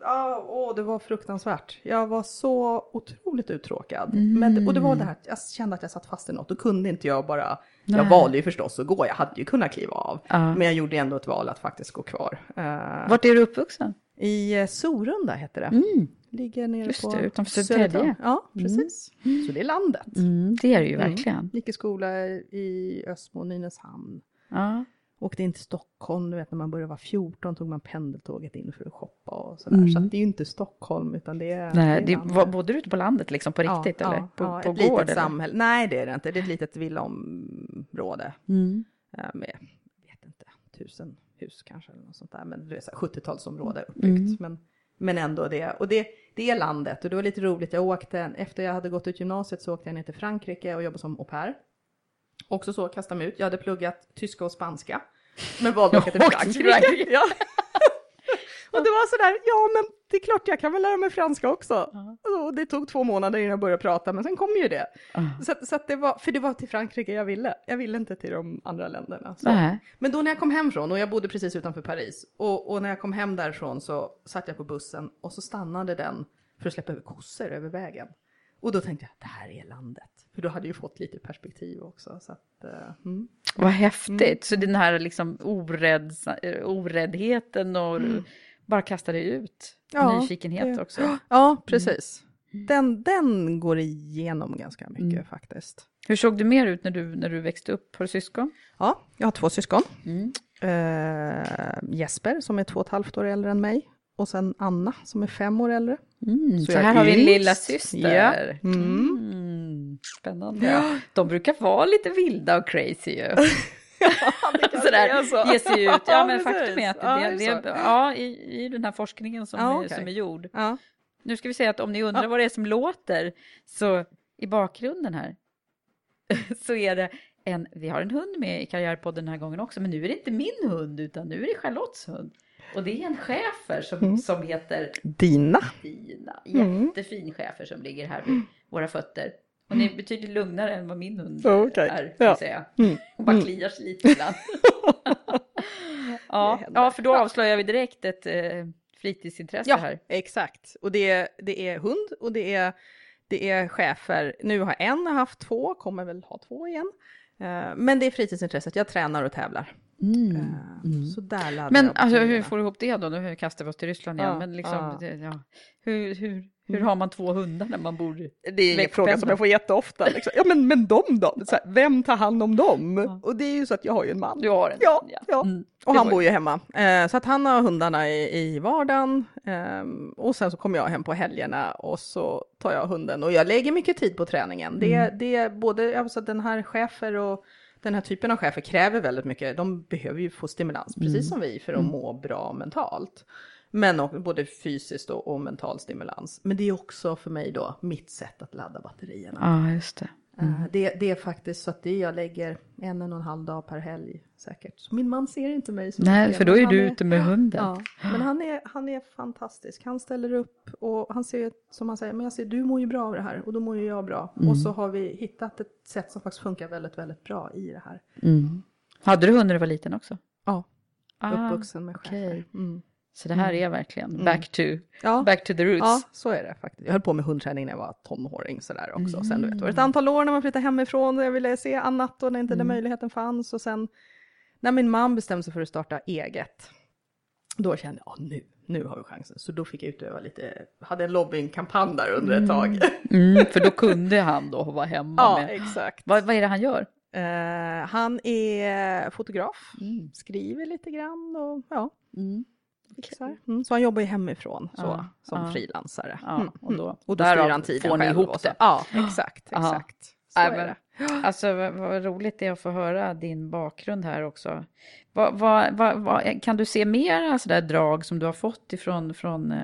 ja, åh, det var fruktansvärt. Jag var så otroligt uttråkad. Men, det- och det var det här, jag kände att jag satt fast i något. Då kunde inte jag bara, jag Nej. valde ju förstås att gå, jag hade ju kunnat kliva av. Ja. Men jag gjorde ändå ett val att faktiskt gå kvar. Eh, Vart är du uppvuxen? I eh, Sorunda heter det. Ligger nere Just på det, utanför Södertälje. Ja, precis. Så det är landet. Mm, det är det ju Mm. verkligen. Gick i skola i Ösmo och Nynäshamn. Ja. Åkte in till Stockholm, du vet när man började vara 14 tog man pendeltåget in för att shoppa och sådär. Så att det är ju inte Stockholm utan det är... Nej, det var, bodde du ute på landet liksom på riktigt ja, eller? Ja, på ja, på ett gård litet eller? samhälle. Nej det är det inte, det är ett litet villaområde. Mm. eh, Med, jag vet inte, tusen hus kanske eller något sånt där. Men det är så här 70-talsområde uppbyggt. Mm. Men, men ändå det. Och det, det är landet och det var lite roligt. Jag åkte, efter jag hade gått ut gymnasiet så åkte jag ner till Frankrike och jobbade som au pair. Också så, kastade mig ut. Jag hade pluggat tyska och spanska. Men valde att åka till. *laughs* Frankrike. *laughs* Ja. Och det var sådär, ja men det är klart jag kan väl lära mig franska också. Och det tog två månader innan jag började prata, men sen kom ju det. Så, att- så att det var, för det var till Frankrike jag ville. Jag ville inte till de andra länderna. Så. Nej. Men då när jag kom hem från, och jag bodde precis utanför Paris, och, och när jag kom hem därifrån så satt jag på bussen och så stannade den för att släppa över kossor över vägen. Och då tänkte jag, det här är landet. För då hade jag ju fått lite perspektiv också. Så att, eh, mm. Vad häftigt. Så den här liksom orädd, oräddheten och bara kasta dig ut. Ja, Nyfikenhet det- också. *gasps* Ja, precis. Den, den går igenom ganska mycket faktiskt. Hur såg du mer ut när du, när du växte upp? Har du syskon? Ja, jag har två syskon. Eh, Jesper som är två och ett halvt år äldre än mig. Och sen Anna som är fem år äldre. Mm, så jag här är har vi en lilla syster. Ja. Mm. Mm, spännande. De brukar vara lite vilda och crazy ju. *laughs* Sådär, ge sig ut. Ja, men faktum är att Ja, det, är det, så? det, ja, i, i den här forskningen som, Ja, är, okej. som är gjord. Ja. Nu ska vi säga att om ni undrar vad det är som låter, så i bakgrunden här *laughs* så är det en, vi har en hund med i Karriärpodden den här gången också, men nu är det inte min hund utan nu är det Charlottes hund. Och det är en schäfer som, Mm. som heter Dina. Dina. Mm. Jättefin schäfer som ligger här vid våra fötter. Hon är betydligt lugnare än vad min hund Mm. Okej. är, Ja. säga. Mm. Hon bara kliar sig lite ibland. *laughs* ja, ja, för då avslöjar vi direkt ett eh, fritidsintresse Ja, här. exakt. Och det, är- det är hund och det är, det är chefer. Nu har en haft två, kommer väl ha två igen. Eh, Men det är fritidsintresset, jag tränar och tävlar. Eh, Så där Men alltså, hur får du ihop det då? Nu kastar vi oss till Ryssland igen. Ja, men liksom, ja. det, ja. Hur, hur, Hur har man två hundar när man bor Det är en fråga som jag får jätteofta. Liksom. Ja, men, men de då? Så här, vem tar hand om dem? Och det är ju så att jag har ju en man. Du har en Ja, man, ja. ja. Mm. och han bor ju hemma. Eh, så att han har hundarna i, i vardagen. ehm, och sen så kommer jag hem på helgerna och så tar jag hunden. Och jag lägger mycket tid på träningen. Det, Mm. det är både, alltså den här chefer och den här typen av chefer kräver väldigt mycket. De behöver ju få stimulans, Mm. precis som vi, för att må bra mentalt. Men också, både fysiskt och, och mental stimulans. Men det är också för mig då mitt sätt att ladda batterierna. Ja, just det. Eh, Det, det är faktiskt så att det jag lägger en och en halv dag per helg säkert. Så min man ser inte mig så Nej, för då är du ute med hunden. Ja, men han är, han är fantastisk. Han ställer upp och han ser som han säger, men jag ser du mår ju bra av det här och då mår ju jag bra. Mm. Och så har vi hittat ett sätt som faktiskt funkar väldigt, väldigt bra i det här. Mm. Hade du hund när du var liten också? Ja, Ah, uppvuxen med chefer. Mm. Så det här är verkligen back to, Ja. back to the roots. Ja, så är det faktiskt. Jag höll på med hundträning när jag var tonåring sådär också. Sen du vet, det var ett Mm. antal år när man flyttade hemifrån och jag ville se annat och när inte Mm. den möjligheten fanns. Och sen när min man bestämde sig för att starta eget, då kände jag, ja nu, nu har vi chansen. Så då fick jag utöva lite, hade en lobbyingkampanj där under ett tag. Mm, för då kunde han då vara hemma ja, med. exakt. Vad, vad är det han gör? Eh, han är fotograf, Mm. skriver lite grann och ja, fixar. Mm, så han jobbar ju hemifrån så, Ja, som ja. frilansare. Ja, Mm, och då- och då styr han tiden får ni själv ihop det. Ja, exakt, exakt. Så Nej, men, alltså vad, vad roligt det är att få höra din bakgrund här också. Vad, vad, kan du se mera sådär drag som du har fått ifrån från, eh,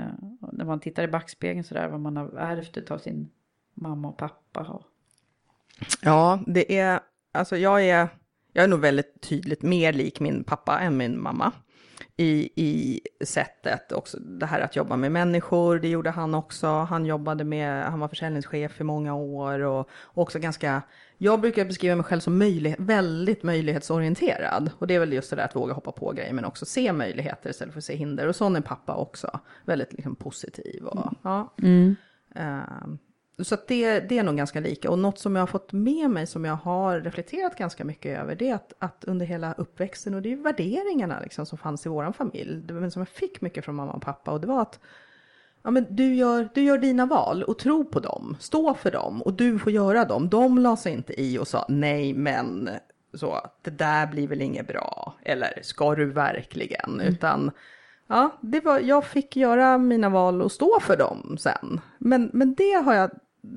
när man tittar i backspegeln sådär, vad man har ärvt av sin mamma och pappa? Och, Ja, det är, alltså jag är, jag är nog väldigt tydligt mer lik min pappa än min mamma. I, i sättet också, det här att jobba med människor, det gjorde han också. Han jobbade med, han var försäljningschef i många år och, och också ganska, jag brukar beskriva mig själv som möjlighet, väldigt möjlighetsorienterad. Och det är väl just det där att våga hoppa på grejer men också se möjligheter istället för att se hinder. Och sån är pappa också, väldigt liksom positiv och ja. Ehm, så att det, det är nog ganska lika. Och något som jag har fått med mig som jag har reflekterat ganska mycket över det är att, att under hela uppväxten och det är ju värderingarna liksom som fanns i vår familj. Det var som jag fick mycket från mamma och pappa och det var att ja, men du, gör, du gör dina val och tro på dem, stå för dem och du får göra dem. De la sig inte i och sa nej men så det där blir väl inget bra eller ska du verkligen utan Ja, det var, jag fick göra mina val och stå för dem sen. Men, men det har jag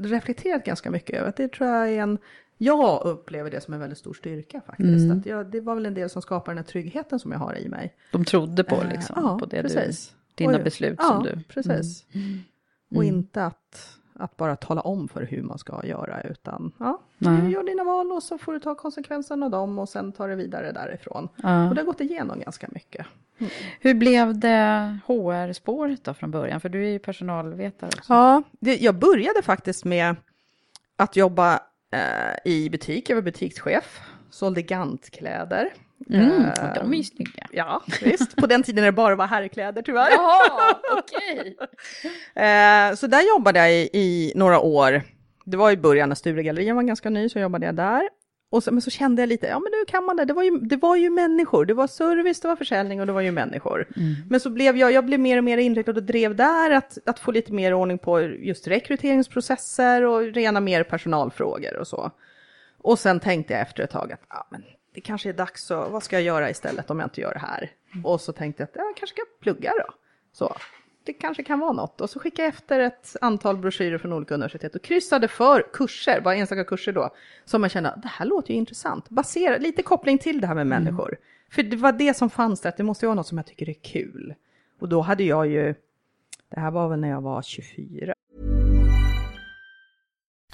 reflekterat ganska mycket över. Det tror jag är en... Jag upplever det som en väldigt stor styrka faktiskt. Att jag, det var väl en del som skapar den här tryggheten som jag har i mig. de trodde på Eh, liksom, ja, på det precis. du, dina Och- beslut ja, som du... precis. Och inte att, att bara tala om för hur man ska göra, utan ja, Nej. du gör dina val och så får du ta konsekvenserna av dem och sen ta det vidare därifrån. Ja. Och det har gått igenom ganska mycket. Hur blev det HR-spåret då från början? För du är ju personalvetare också. Ja, det, jag började faktiskt med att jobba eh, i butik. Jag var butikschef, sålde gantkläder. Mm, Eh, de är ju snygga. Ja, visst. På den tiden när det bara var herrkläder tyvärr. Jaha, okej. *laughs* Eh, så där jobbade jag i, i några år. Det var i början när Sturegallerian var ganska ny, så jobbade jag där. Och så, men så kände jag lite, ja men nu kan man det, det var, ju, det var ju människor, det var service, det var försäljning och det var ju människor. Men så blev jag, jag blev mer och mer inriktad och drev där att, att få lite mer ordning på just rekryteringsprocesser och rena mer personalfrågor och så. Och sen tänkte jag efter ett tag att, ja men det kanske är dags att, vad ska jag göra istället om jag inte gör det här? Och så tänkte jag att, ja, jag kanske ska plugga då. Så, det kanske kan vara något. Och så skickade jag efter ett antal broschyrer från olika universitet och kryssade för kurser, bara enstaka kurser då, som jag kände, det här låter ju intressant. Basera, lite koppling till det här med människor. För det var det som fanns där, att det måste vara något som jag tycker är kul. Och då hade jag ju, det här var väl när jag var 24.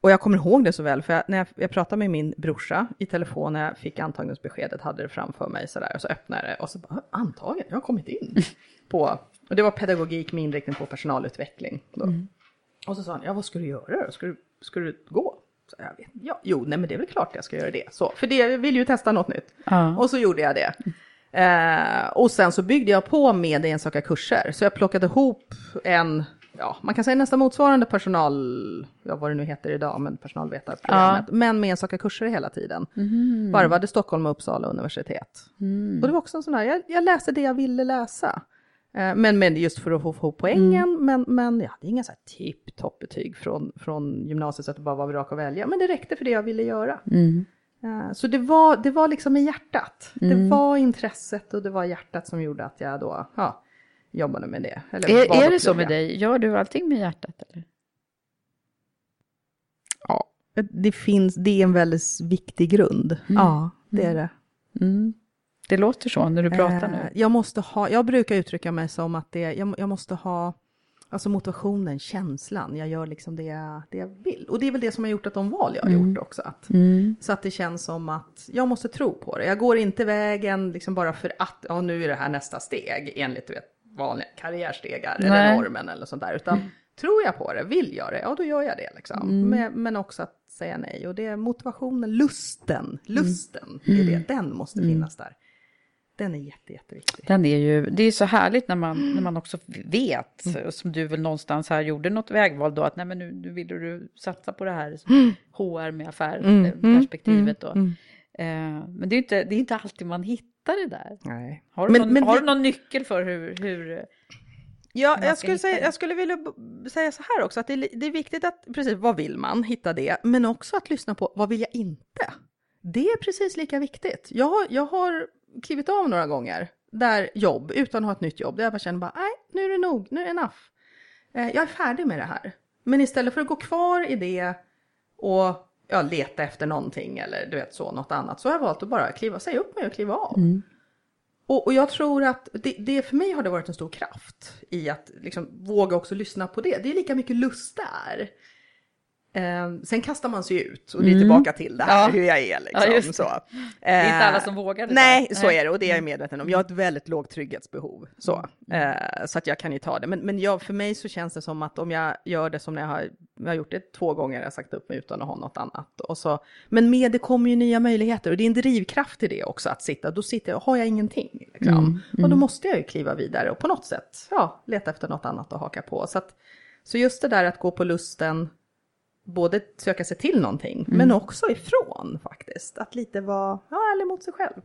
Och jag kommer ihåg det så väl, för jag, när jag, jag pratade med min brorsa i telefon när jag fick antagningsbeskedet, hade det framför mig sådär, och så öppnade jag det och så bara, antagen, jag har kommit in. *laughs* på, och det var pedagogik med inriktning på personalutveckling. Då. Och så sa han, ja vad ska du göra då? Ska du, ska du gå? Så jag vet, ja, jo, nej men det är väl klart jag ska göra det. Så, för det, jag vill ju testa något nytt. Ja. Och så gjorde jag det. Eh, och sen så byggde jag på med enstaka kurser. Så jag plockade ihop en, ja, man kan säga nästan motsvarande personal, ja vad det nu heter idag, men personalvetarprogrammet. Men med enstaka kurser hela tiden. Varvade Stockholm och Uppsala universitet. Och det var också en sån här, jag, jag läste det jag ville läsa. Eh, Men, men just för att få ihop poängen, men, men jag hade inga så här tipp-topp-betyg från, från gymnasiet så att det bara var rak att välja. Men det räckte för det jag ville göra. Eh, Så det var, det var liksom i hjärtat. Det var intresset och det var hjärtat som gjorde att jag då ja, jobbade med det. Eller Är, är det så med dig? Gör du allting med hjärtat? Eller? Ja, det finns, det är en väldigt viktig grund. Ja, det är det. Mm. Det låter så när du pratar Eh, nu. Jag måste ha, jag brukar uttrycka mig som att det, jag, jag måste ha Alltså motivationen, känslan, jag gör liksom det jag, det jag vill. Och det är väl det som har gjort att de val jag har gjort också. Att, Så att det känns som att jag måste tro på det. Jag går inte vägen liksom bara för att, ja nu är det här nästa steg enligt du vet, vanliga karriärstegar Nej. eller normen eller sånt där. Utan tror jag på det, vill jag det, ja då gör jag det liksom. Men, men också att säga nej. Och det är motivationen, lusten, lusten, det är det, den måste finnas där. Den är jätte, jätteviktig. Den är ju, det är så härligt när man, när man också vet, som du väl någonstans här gjorde något vägval då, att nej men nu, nu vill du satsa på det här som HR med affärsperspektivet då. Eh, men det är, inte, det är inte alltid man hittar det där. Nej. Har du, Men- någon, men har du någon nyckel för hur, hur Ja, man jag skulle, hitta säga, jag skulle vilja säga så här också, att det är, det är viktigt att, precis, vad vill man, hitta det, men också att lyssna på, vad vill jag inte? Det är precis lika viktigt. Jag, har- jag har klivit av några gånger, där jobb, utan att ha ett nytt jobb, där jag bara känner bara, nej, nu är det nog, nu är det enough. Eh, jag är färdig med det här. Men istället för att gå kvar i det och ja, leta efter någonting eller du vet så, något annat, så har jag valt att bara kliva, säga upp mig och kliva av. Och, och jag tror att det, det för mig har det varit en stor kraft i att liksom våga också lyssna på det. Det är lika mycket lust där. Eh, sen kastar man sig ut och det är tillbaka till det här Ja. hur jag är. Liksom, Ja, så. Det är inte Eh, alla som vågar det Nej, där. så är det och det är jag medveten om. Jag har ett väldigt lågt trygghetsbehov. Så, eh, så att jag kan ju ta det. Men, men jag, för mig så känns det som att om jag gör det som när jag har, jag har gjort det två gånger, jag har sagt upp mig utan att ha något annat. Och så, men med det kommer ju nya möjligheter och det är en drivkraft i det också att sitta. Då sitter jag, har jag ingenting. Liksom. Och då måste jag ju kliva vidare och på något sätt ja, leta efter något annat att haka på. Så, att, så just det där att gå på lusten, både söka sig till någonting, men också ifrån faktiskt. Att lite vara ja, ärlig mot sig själv.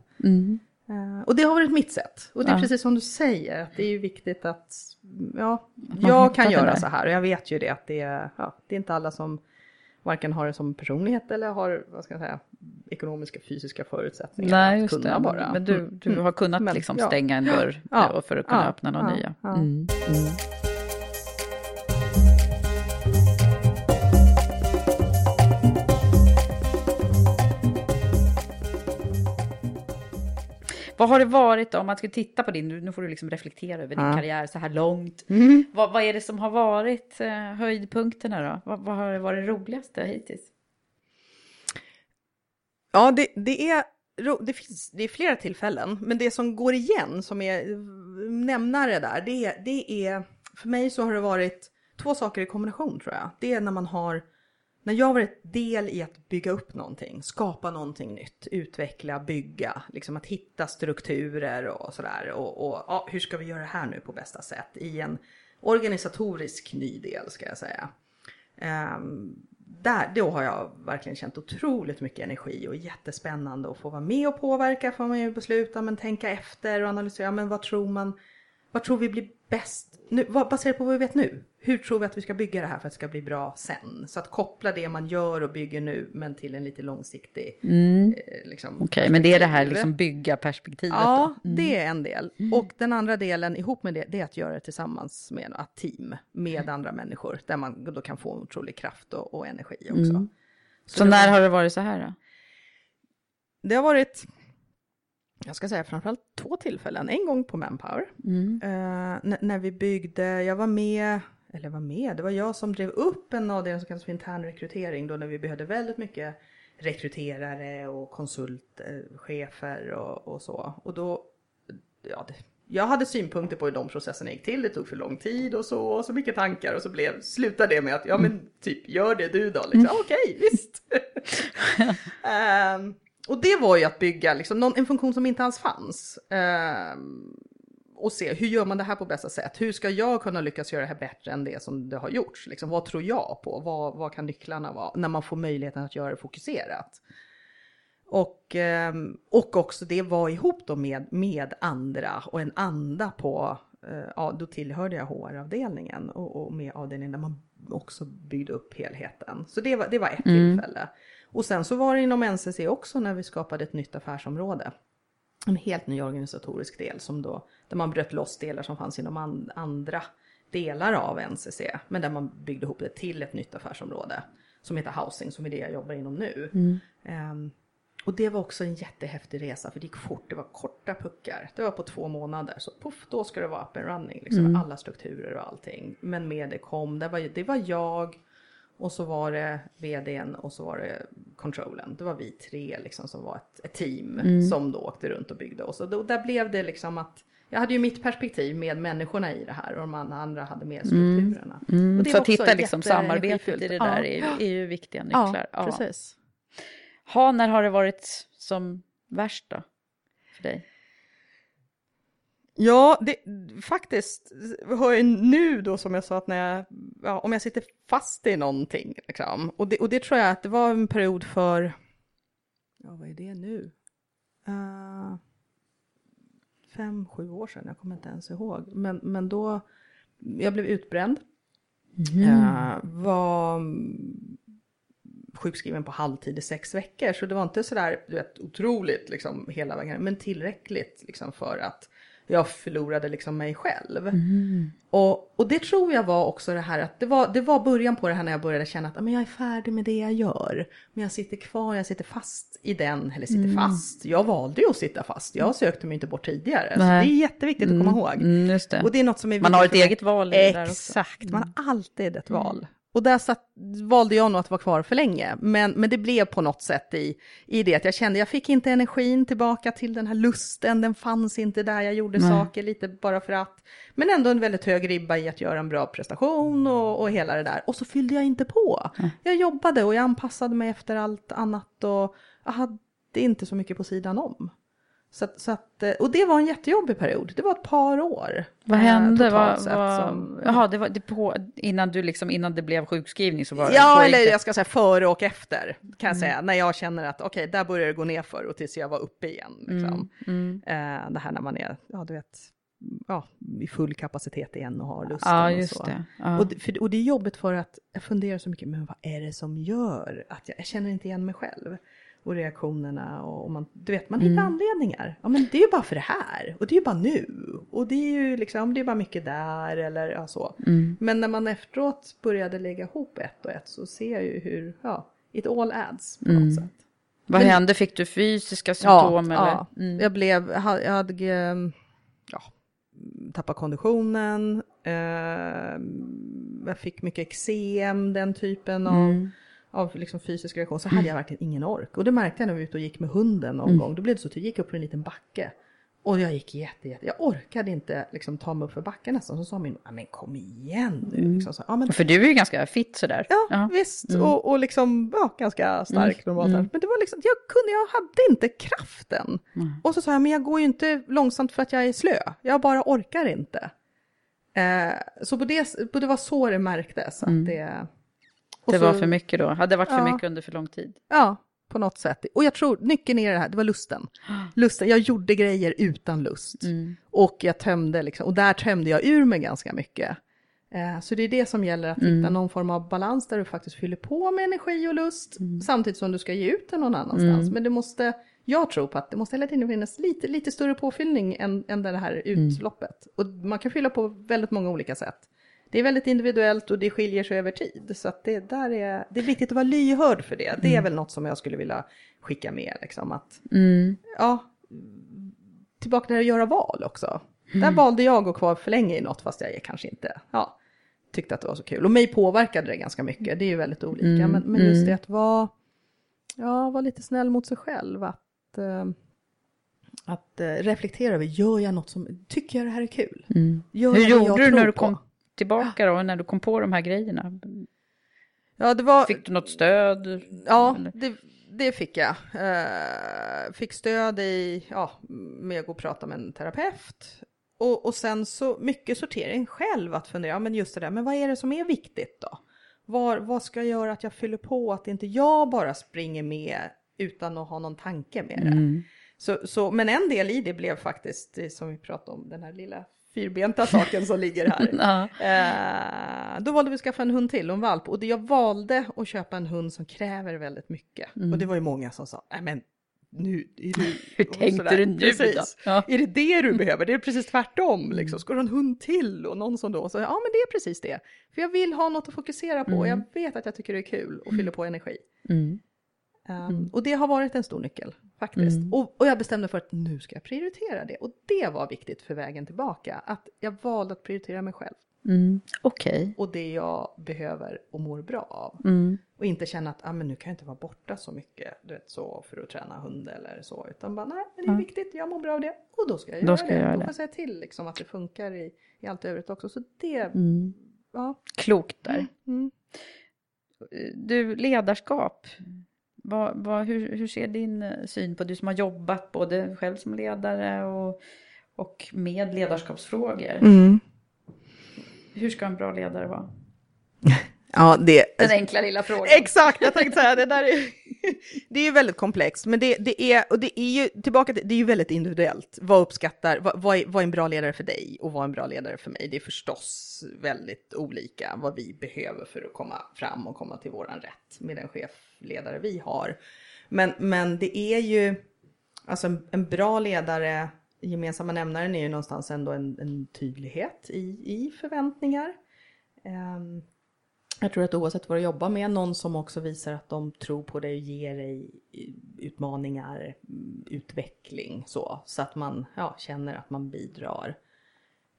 Eh, och det har varit mitt sätt. Och det är Ja. precis som du säger, att det är ju viktigt att ja, man jag kan göra så här och jag vet ju det att det är, ja, det är inte alla som varken har det som personlighet eller har, vad ska jag säga, ekonomiska, fysiska förutsättningar Nej, att kunna det. bara. Men du, Mm. du har kunnat liksom stänga en dörr för att kunna öppna några nya. Vad har det varit då, om man skulle titta på din, nu får du liksom reflektera över din Ja. karriär så här långt. Mm. Vad, vad är det som har varit eh, höjdpunkterna då? Vad, vad har varit det roligaste hittills? Ja, det, det, är, det, finns, det är flera tillfällen, men det som går igen som är nämnare där, det är, det är, för mig så har det varit två saker i kombination tror jag. Det är när man har, när jag har varit del i att bygga upp någonting, skapa någonting nytt, utveckla, bygga, liksom att hitta strukturer och sådär. Och, och ja, hur ska vi göra det här nu på bästa sätt i en organisatorisk ny del ska jag säga. Um, där, då har jag verkligen känt otroligt mycket energi och jättespännande att få vara med och påverka, få vara med och besluta, men tänka efter och analysera, men vad tror man, vad tror vi blir bäst, nu, vad, baserat på vad vi vet nu, hur tror vi att vi ska bygga det här för att det ska bli bra sen? Så att koppla det man gör och bygger nu, men till en lite långsiktig, eh, liksom, Mm. Okej, men det är det här liksom bygga perspektivet Ja? Mm. det är en del. Och den andra delen ihop med det, det är att göra det tillsammans med ett team, med andra människor, där man då kan få otrolig kraft och, och energi också. Mm. Så, Så när var- har det varit så här då? Det har varit, jag ska säga framförallt två tillfällen. En gång på Manpower, Mm. eh, när vi byggde, jag var med, eller var med, det var jag som drev upp en avdelning som kallas för intern rekrytering, då när vi behövde väldigt mycket rekryterare och konsultchefer och, och så. Och då, ja, det, jag hade synpunkter på hur de processerna gick till, det tog för lång tid och så, och så mycket tankar och så blev, slutade det med att, ja men typ gör det du då, liksom, okej visst. *laughs* Ehm, och det var ju att bygga liksom, någon, en funktion som inte alls fanns. Ehm, och se hur gör man det här på bästa sätt? Hur ska jag kunna lyckas göra det här bättre än det som det har gjorts? Liksom, vad tror jag på? Vad, vad kan nycklarna vara? När man får möjligheten att göra det fokuserat. Och, ehm, och också det var ihop då med, med andra och en anda på, eh, ja då tillhörde jag HR-avdelningen och, och med avdelningen där man också byggde upp helheten. Så det var, det var ett tillfälle. Och sen så var det inom NCC också när vi skapade ett nytt affärsområde. En helt ny organisatorisk del som då, där man bröt loss delar som fanns inom an, andra delar av NCC. Men där man byggde ihop det till ett nytt affärsområde. Som heter Housing, som är det jag jobbar inom nu. Ehm, och det var också en jättehäftig resa för det gick fort, det var korta puckar. Det var på två månader, så puff, då ska det vara up and running. Liksom, Alla strukturer och allting. Men med det kom, det var, det var jag och så var det vdn och så var det controllen. Det var vi tre liksom som var ett, ett team som då åkte runt och byggde. Och så då, där blev det liksom att jag hade ju mitt perspektiv med människorna i det här och de andra hade med strukturerna. Och det Mm. Så att hitta liksom samarbetet i det Ja. där är, är ju viktiga nycklar. Ja, precis. Ha, när har det varit som värst då? För dig? Ja, det, faktiskt har jag nu då som jag sa att när jag, ja, om jag sitter fast i någonting, liksom, och, det, och det tror jag att det var en period för, ja vad är det nu? Uh, fem, sju år sedan, jag kommer inte ens ihåg. Men, men då, jag blev utbränd. Eh, var mm, sjukskriven på halvtid i sex veckor. Så det var inte sådär du vet, otroligt liksom, hela vägen, men tillräckligt liksom, för att jag förlorade liksom mig själv. Och, och det tror jag var också det här att det var, det var början på det här när jag började känna att "Ah, men jag är färdig med det jag gör. Men jag sitter kvar, jag sitter fast i den, eller sitter fast. Jag valde ju att sitta fast, jag sökte mig inte bort tidigare. Så det är jätteviktigt att komma ihåg. Mm, just det. Och det är något som är Man har ett eget val. Exakt, man har alltid ett val. Och där satt, valde jag nog att vara kvar för länge. Men, men det blev på något sätt i, i det att jag kände jag fick inte energin tillbaka till den här lusten. Den fanns inte där jag gjorde saker lite bara för att. Men ändå en väldigt hög ribba i att göra en bra prestation och, och hela det där. Och så fyllde jag inte på. Jag jobbade och jag anpassade mig efter allt annat och jag hade inte så mycket på sidan om. Så att, så att, eh, och det var en jättejobbig period. Det var ett par år. Vad eh, hände? Vad, vad, som- Jaha, det var det på, innan, du liksom, innan det blev sjukskrivning så var Ja, eller jag ska säga före och efter, kan jag Mm. säga. När jag känner att okej, där börjar det gå ner för och tills jag var uppe igen. Liksom. Mm, Eh, det här när man är, ja du vet, ja, i full kapacitet igen och har lusten Ja, och så. det. Ja. Och, det- för, och det är jobbigt för att jag funderar så mycket, men vad är det som gör att jag, jag känner inte igen mig själv? Och reaktionerna och, man, du vet, man hittar Mm. anledningar. Ja, men det är ju bara för det här och det är ju bara nu. Och det är ju liksom, det är bara mycket där eller ja, så. Mm. Men när man efteråt började lägga ihop ett och ett så ser jag ju hur, ja, it all adds på Mm. något sätt. Vad Men- hände? Fick du fysiska symptom? eller? Ja, Mm. jag blev, jag hade, ehm, ja, tappat konditionen, ehm, jag fick mycket eksem, den typen av, Mm. Av liksom fysisk reaktion. Så hade jag verkligen ingen ork. Och det märkte jag när vi var ute och gick med hunden någon Mm. gång. Då blev det så att jag gick upp för en liten backe. Och jag gick jätte, jätte, jag orkade inte liksom ta mig upp för backen nästan. Så sa min, "Ja, men kom igen nu. Mm. Liksom, så, ja, men, För du är ju ganska fit sådär. Ja, visst. Mm. Och, och liksom, ja, ganska stark Mm. normalt. Mm. Men det var liksom, jag kunde, jag hade inte kraften. Och så sa jag, men jag går ju inte långsamt för att jag är slö. Jag bara orkar inte. Eh, så på det, på det var så det märktes. Att det, och Det så- var för mycket då? Hade det varit för Ja. mycket under för lång tid? Ja, på något sätt. Och jag tror nyckeln i det här, det var lusten. *gasps* Lusten, jag gjorde grejer utan lust. Mm. Och jag tömde liksom, och där tömde jag ur mig ganska mycket. Eh, Så det är det som gäller att hitta Mm. någon form av balans där du faktiskt fyller på med energi och lust samtidigt som du ska ge ut den någon annanstans. Mm. Men det måste, jag tror på att det måste hela tiden finnas lite, lite större påfyllning än, än det här Mm. utloppet. Och man kan fylla på väldigt många olika sätt. Det är väldigt individuellt och det skiljer sig över tid. Så att det, där är, det är viktigt att vara lyhörd för det. Det är väl något som jag skulle vilja skicka med. Liksom, att, Mm. ja, tillbaka till att göra val också. Där valde jag att gå kvar för länge i något fast jag kanske inte ja, tyckte att det var så kul. Och mig påverkade det ganska mycket, det är ju väldigt olika. Mm, Men, men just mm. det att vara, ja, vara lite snäll mot sig själv. Att, eh, att eh, reflektera över, gör jag något som, tycker jag det här är kul? Mm. Hur gjorde du när du kom tillbaka då? När du kom på de här grejerna? Ja, det var... Fick du något stöd? Ja, det, det fick jag. Eh, fick stöd i, ja, med att gå och prata med en terapeut. Och, och sen så mycket sortering själv att fundera, men just det där, men vad är det som är viktigt då? Var, vad ska göra att jag fyller på, att inte jag bara springer med utan att ha någon tanke med det. Mm. Så, så, men en del i det blev faktiskt, det som vi pratade om, den här lilla fyrbenta saken som ligger här. *laughs* Ja. Eh, då valde vi att skaffa en hund till och en valp. Och det jag valde att köpa en hund som kräver väldigt mycket. Mm. Och det var ju många som sa, nej men nu du... *laughs* Hur och tänkte sådär. du nu då? Precis. Ja. Är det det du behöver? Det är precis tvärtom. Liksom. Ska du ha en hund till? Och någon som då sa, ja men det är precis det. För jag vill ha något att fokusera på. Mm. Jag vet att jag tycker det är kul och fyller på energi. Mm. Um, Och det har varit en stor nyckel faktiskt. Mm. Och, och jag bestämde för att nu ska jag prioritera det. Och det var viktigt för vägen tillbaka. Att jag valde att prioritera mig själv. Mm. Okej. Och det jag behöver och mår bra av. Mm. Och inte känna att ah, men nu kan jag inte vara borta så mycket du vet, så, för att träna hund eller så. Utan bara nej, men det är viktigt, jag mår bra av det. Och då ska jag Då göra ska det. jag göra då får jag säga till liksom, att det funkar i, i allt övrigt också. Så det, Mm. ja. Klokt där. Mm. Du, ledarskap. Vad, vad, hur, hur ser din eh, syn på, du som har jobbat både själv som ledare och, och med ledarskapsfrågor. Mm. Hur ska en bra ledare vara? *laughs* Ja, det, Den enkla lilla frågan. Exakt, jag tänkte säga det där är, *laughs* det är ju väldigt komplext, men det, det, är, och det är ju tillbaka till, det är ju väldigt individuellt. Vad uppskattar, vad, vad, är, vad är en bra ledare för dig och vad är en bra ledare för mig? Det är förstås väldigt olika vad vi behöver för att komma fram och komma till våran rätt med den chefledare vi har. Men, men det är ju, alltså en, en bra ledare, gemensamma nämnaren är ju någonstans ändå en, en tydlighet i, i förväntningar. Um, jag tror att oavsett vad du jobbar med, någon som också visar att de tror på dig och ger dig utmaningar, mm, utveckling så. Så att man ja, känner att man bidrar.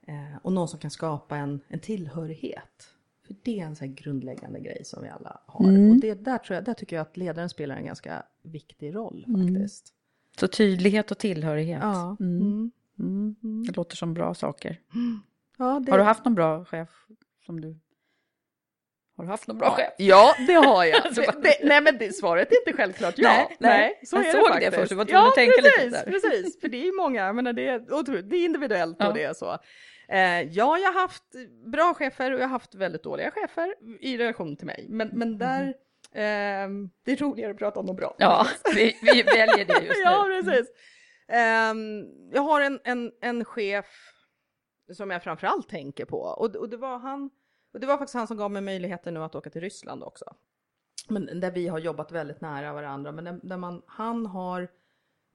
Eh, och någon som kan skapa en, en tillhörighet. För det är en sån grundläggande grej som vi alla har. Mm. Och det, där, tror jag, där tycker jag att ledaren spelar en ganska viktig roll faktiskt. Så tydlighet och tillhörighet. Ja. Mm. Mm. Mm. Det låter som bra saker. Ja, det, Har du haft någon bra chef som du Har du haft någon bra chef? Ja, det har jag. *laughs* Alltså, det, det, nej, men det, svaret är inte självklart ja. Nej, nej. så Jag är såg det det först, jag var tvungen ja, att tänka lite precis, där. precis. För det är många, menar, det, är, det är individuellt Ja. och det är så. Eh, ja, jag har haft bra chefer och jag har haft väldigt dåliga chefer i relation till mig. Men, men där, ehm, det är roligare att prata om de bra. Ja, vi, vi väljer det just *laughs* nu. ja, precis. Ehm, jag har en, en, en chef som jag framförallt tänker på och, och det var han och det var faktiskt han som gav mig möjligheten nu att åka till Ryssland också. Men där vi har jobbat väldigt nära varandra, men där, där man, han har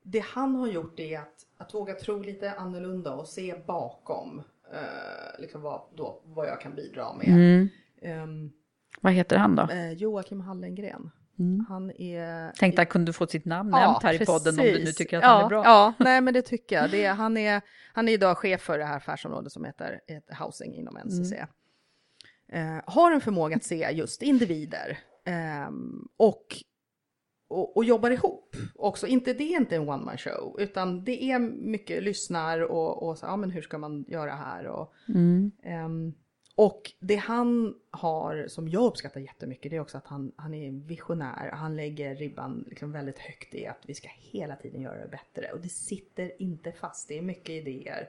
det han har gjort är att, att våga tro lite annorlunda och se bakom eh, liksom vad, då, vad jag kan bidra med. Mm. Ehm, Vad heter han då? eh, Joakim Hallengren. Mm. Han är Tänkte han kunde få sitt namn nämnt här i podden om du nu precis. tycker att ja, han är bra. Ja, nej men det tycker jag. Det är, han, är, han är idag chef för det här affärsområdet som heter, heter Housing inom NCC. Mm. Eh, har en förmåga att se just individer ehm, och, och, och jobbar ihop också. Inte, det är inte en one man show utan det är mycket lyssnar och, och så, ja men hur ska man göra här och Mm. Ehm, och det han har, som jag uppskattar jättemycket, det är också att han, han är visionär. Han lägger ribban liksom väldigt högt i att vi ska hela tiden göra det bättre. Och det sitter inte fast, det är mycket idéer.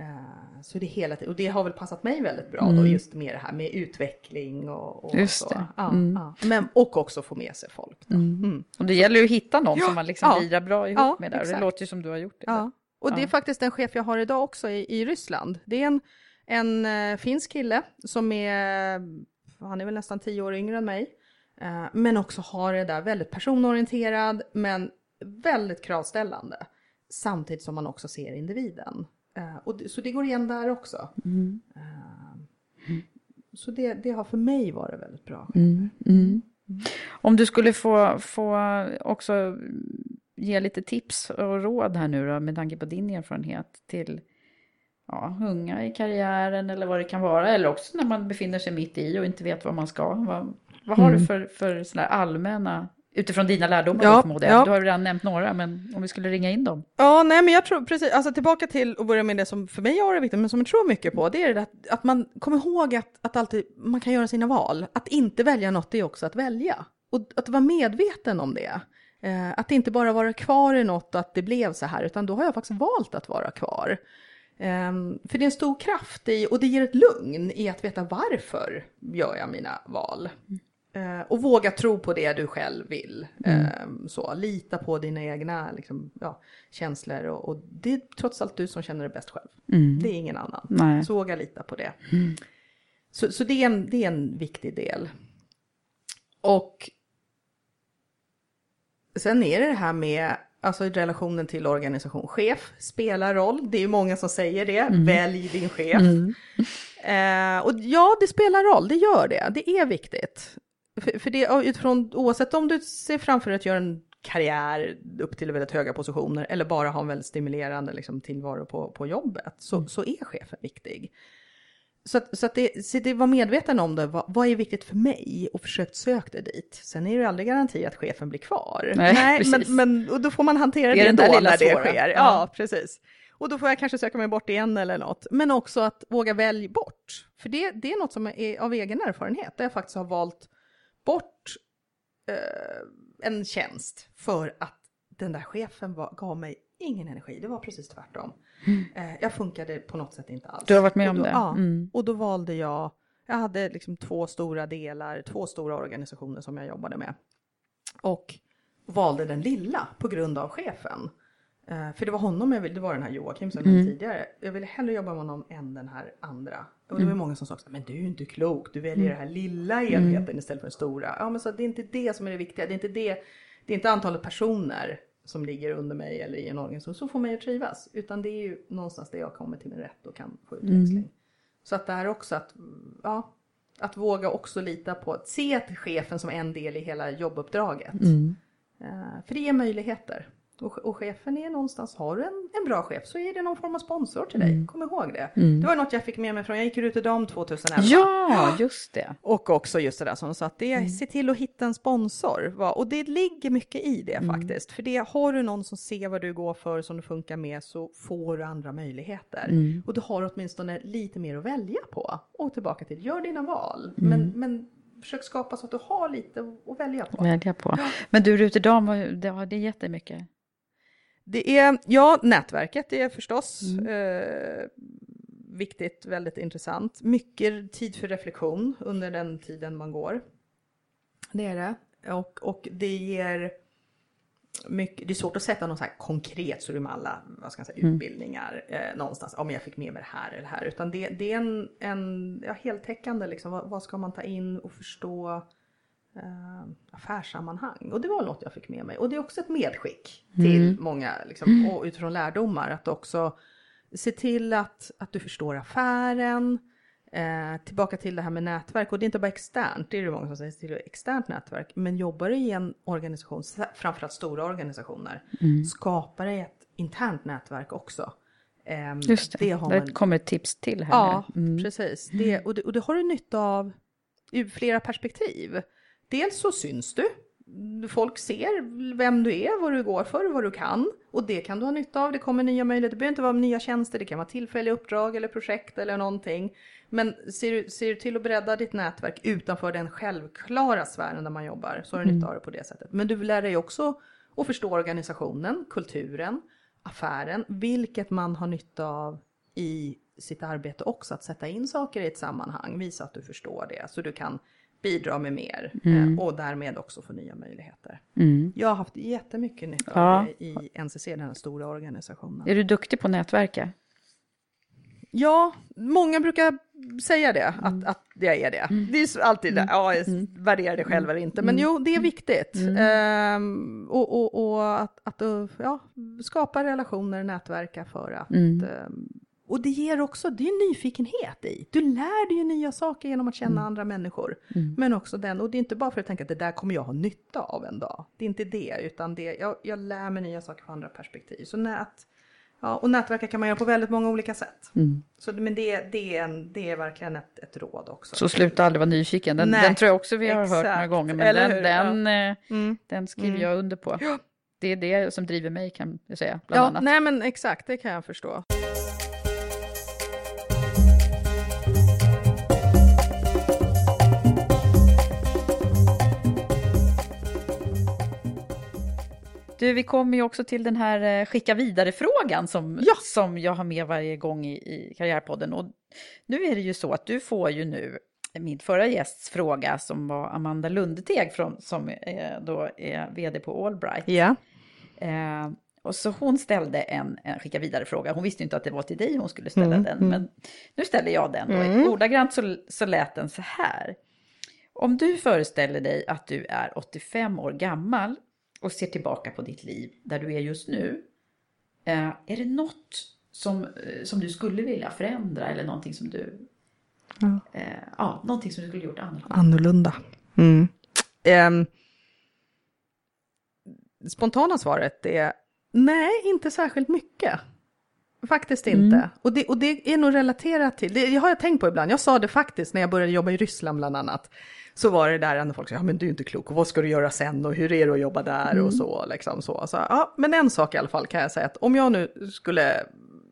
Eh, så det hela och det har väl passat mig väldigt bra då, just med det här med utveckling och, och Just så. Ja, Mm. ja. Men, och också få med sig folk. Då. Mm. Och det gäller ju att hitta någon Ja, som man liksom ja. lirar bra ihop Ja, med där. Och det låter ju som du har gjort det. Och det är faktiskt den chef jag har idag också i, i Ryssland. Det är en, en eh, finsk kille som är, han är väl nästan tio år yngre än mig, eh, men också har det där väldigt personorienterad, men väldigt kravställande. Samtidigt som man också ser individen. Eh, och så det går igen där också. Eh, så det, det har för mig varit väldigt bra. Mm. Mm. Om du skulle få, få också ge lite tips och råd här nu då, med tanke på din erfarenhet till ja, unga i karriären eller vad det kan vara, eller också när man befinner sig mitt i och inte vet vad man ska. Vad, vad har du för, för sådana här allmänna, utifrån dina lärdomar Ja, förmodar jag. ja. Du har redan nämnt några, men om vi skulle ringa in dem. Ja, nej men jag tror precis, alltså tillbaka till och börja med det som för mig har varit viktigt, men som jag tror mycket på, det är det att, att man kommer ihåg att, att alltid man kan göra sina val. Att inte välja något är också att välja. Och att vara medveten om det. Eh, att inte bara vara kvar i något och att det blev så här, utan då har jag faktiskt valt att vara kvar. Ehm, för det är en stor kraft i, och det ger ett lugn i att veta varför gör jag mina val. Eh, och våga tro på det du själv vill. Eh, så, lita på dina egna liksom, ja, känslor och, och det är trots allt du som känner det bäst själv. Det är ingen annan. Nej. Så våga lita på det. Så, så det, är en, det är en viktig del. Och sen är det det här med alltså relationen till organisation. Chef spelar roll. Det är ju många som säger det. Välj din chef. Eh, och ja, det spelar roll. Det gör det. Det är viktigt. För, för det, utifrån, oavsett om du ser framför dig att göra en karriär upp till väldigt höga positioner eller bara ha en väldigt stimulerande liksom, tillvaro på, på jobbet så, så är chefen viktig. Så, att, så, att det, så det var medveten om det, vad, vad är viktigt för mig och försökt söka det dit. Sen är det aldrig garanti att chefen blir kvar. Nej, men, precis. men och då får man hantera Det det, den där då lilla när det svåra. sker. Ja. Ja, precis. Och då får jag kanske söka mig bort igen eller något. Men också att våga välja bort. För det, det är något som är av egen erfarenhet, där jag faktiskt har valt bort eh, en tjänst för att den där chefen var, gav mig ingen energi. Det var precis tvärtom. Eh, jag funkade på något sätt inte alls. Du har varit med Och om då, det? Ja, Mm. och då valde jag, jag hade liksom två stora delar, två stora organisationer som jag jobbade med. Och valde den lilla på grund av chefen. Eh, för det var honom jag ville, det var den här Joakim som jag Mm. tidigare. Jag ville hellre jobba med honom än den här andra. Och det var många som sa, men du är ju inte klok, du väljer den här lilla enheten istället för den stora. Ja men så det är inte det som är det viktiga, det är inte det, det är inte antalet personer som ligger under mig eller i en organisation som får mig att trivas. Utan det är ju någonstans där jag kommer till min rätt och kan få utväxling. Så att det här också att, ja, att våga också lita på, att se till chefen som en del i hela jobbuppdraget. Eh, för det ger möjligheter. Och, och chefen är någonstans, har du en, en bra chef så är det någon form av sponsor till dig. Kom ihåg det. Det var något jag fick med mig från, jag gick ut i dam 2011. Ja, just det. Och också just det där som du sa, att det, se till att hitta en sponsor. Va? Och det ligger mycket i det faktiskt. För det, har du någon som ser vad du går för, som du funkar med, så får du andra möjligheter. Och du har åtminstone lite mer att välja på. Och tillbaka till, gör dina val. Men, men försök skapa så att du har lite att välja på. Välja på. Men du, Rut Dam, det har det jättemycket? Det är, ja, nätverket är förstås mm. eh, viktigt, väldigt intressant. Mycket tid för reflektion under den tiden man går. Det är det. Och, och det ger mycket, det är svårt att sätta något så konkret så med alla vad ska jag säga, mm. utbildningar eh, någonstans. Om jag fick med mig det här eller det här. Utan det, det är en, en ja, heltäckande liksom. Vad, vad, ska man ta in och förstå eh, affärssammanhang. Och det var något jag fick med mig. Och det är också ett medskick till mm. många liksom, och utifrån lärdomar. Att också se till att, att du förstår affären. Eh, tillbaka till det här med nätverk och det är inte bara externt, det är det många som säger till externt nätverk. Men jobbar du i en organisation, framförallt stora organisationer, mm. skapar dig ett internt nätverk också. Eh, Just det, det har man... kommer ett tips till här Ja, mm. precis. Det, och, det, och det har du nytta av ur flera perspektiv. Dels så syns du, folk ser vem du är, vad du går för, vad du kan. Och det kan du ha nytta av. Det kommer nya möjligheter. Det behöver inte vara nya tjänster. Det kan vara tillfälliga uppdrag eller projekt eller någonting. Men ser du, ser du till att bredda ditt nätverk utanför den självklara sfären där man jobbar så har du mm. nytta av det på det sättet. Men du lär dig också att förstå organisationen, kulturen, affären, vilket man har nytta av i sitt arbete också. Att sätta in saker i ett sammanhang, visa att du förstår det så du kan bidra med mer mm. Eh, och därmed också få nya möjligheter. Mm. Jag har haft jättemycket nytta av det i NCC, den här stora organisationen. Är du duktig på nätverka? Ja, många brukar säga det, att, mm. att jag är det. Mm. Det är alltid det, mm. ja, jag mm. värderar det själv eller inte, men jo, det är viktigt. Ehm, och och, och att, att ja, skapa relationer, nätverka för att um, och det ger också, det är nyfikenhet i. Du lär dig ju nya saker genom att känna mm. andra människor. Mm. Men också den, och det är inte bara för att tänka att det där kommer jag ha nytta av en dag. Det är inte det, utan det, jag, jag lär mig nya saker från andra perspektiv. Så nät, ja, och nätverka kan man göra på väldigt många olika sätt. Mm. Så, men det, det, är en, det är verkligen ett, ett råd också. Så sluta aldrig vara nyfiken, den, den tror jag också vi har exakt. hört några gånger. Men den, den, ja. Eh, mm. den skriver mm. jag under på. Det är det som driver mig kan jag säga, bland ja, annat. Nej men exakt, det kan jag förstå. Du, vi kommer ju också till den här eh, skicka vidare-frågan som, ja. som jag har med varje gång i, i Karriärpodden. Och nu är det ju så att du får ju nu min förra gästs fråga som var Amanda Lundeteg från, som eh, då är vd på Allbright. Ja. Eh, och så hon ställde en, en skicka vidare-fråga. Hon visste inte att det var till dig hon skulle ställa mm, den. Mm. Men nu ställer jag den. Då. Mm. Ordagrant så, så lät den så här. Om du föreställer dig att du är 85 år gammal och ser tillbaka på ditt liv där du är just nu. Eh, är det något som, eh, som du skulle vilja förändra eller någonting som du... Ja, eh, ja någonting som du skulle gjort annorlunda? Annorlunda. Mm. Um, spontana svaret är nej, inte särskilt mycket. Faktiskt inte. Mm. Och, det, och det är nog relaterat till, det har jag tänkt på ibland, jag sa det faktiskt när jag började jobba i Ryssland bland annat så var det där när folk sa, ja men du är inte klok, och vad ska du göra sen och hur är det att jobba där mm. och så liksom så. så. Ja, men en sak i alla fall kan jag säga att om jag nu skulle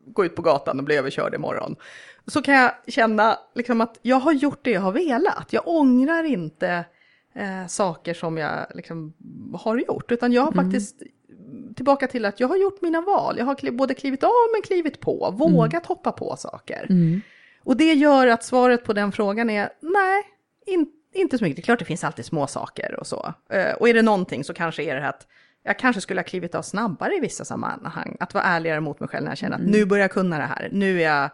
gå ut på gatan och bli överkörd imorgon, så kan jag känna liksom att jag har gjort det jag har velat. Jag ångrar inte eh, saker som jag liksom har gjort, utan jag har mm. faktiskt tillbaka till att jag har gjort mina val. Jag har både klivit av men klivit på, vågat mm. hoppa på saker. Mm. Och det gör att svaret på den frågan är nej, inte inte så mycket. Det är klart det finns alltid små saker och så. Eh, och är det någonting så kanske är det att jag kanske skulle ha klivit av snabbare i vissa sammanhang. Att vara ärligare mot mig själv när jag känner att mm. nu börjar jag kunna det här. Nu är jag,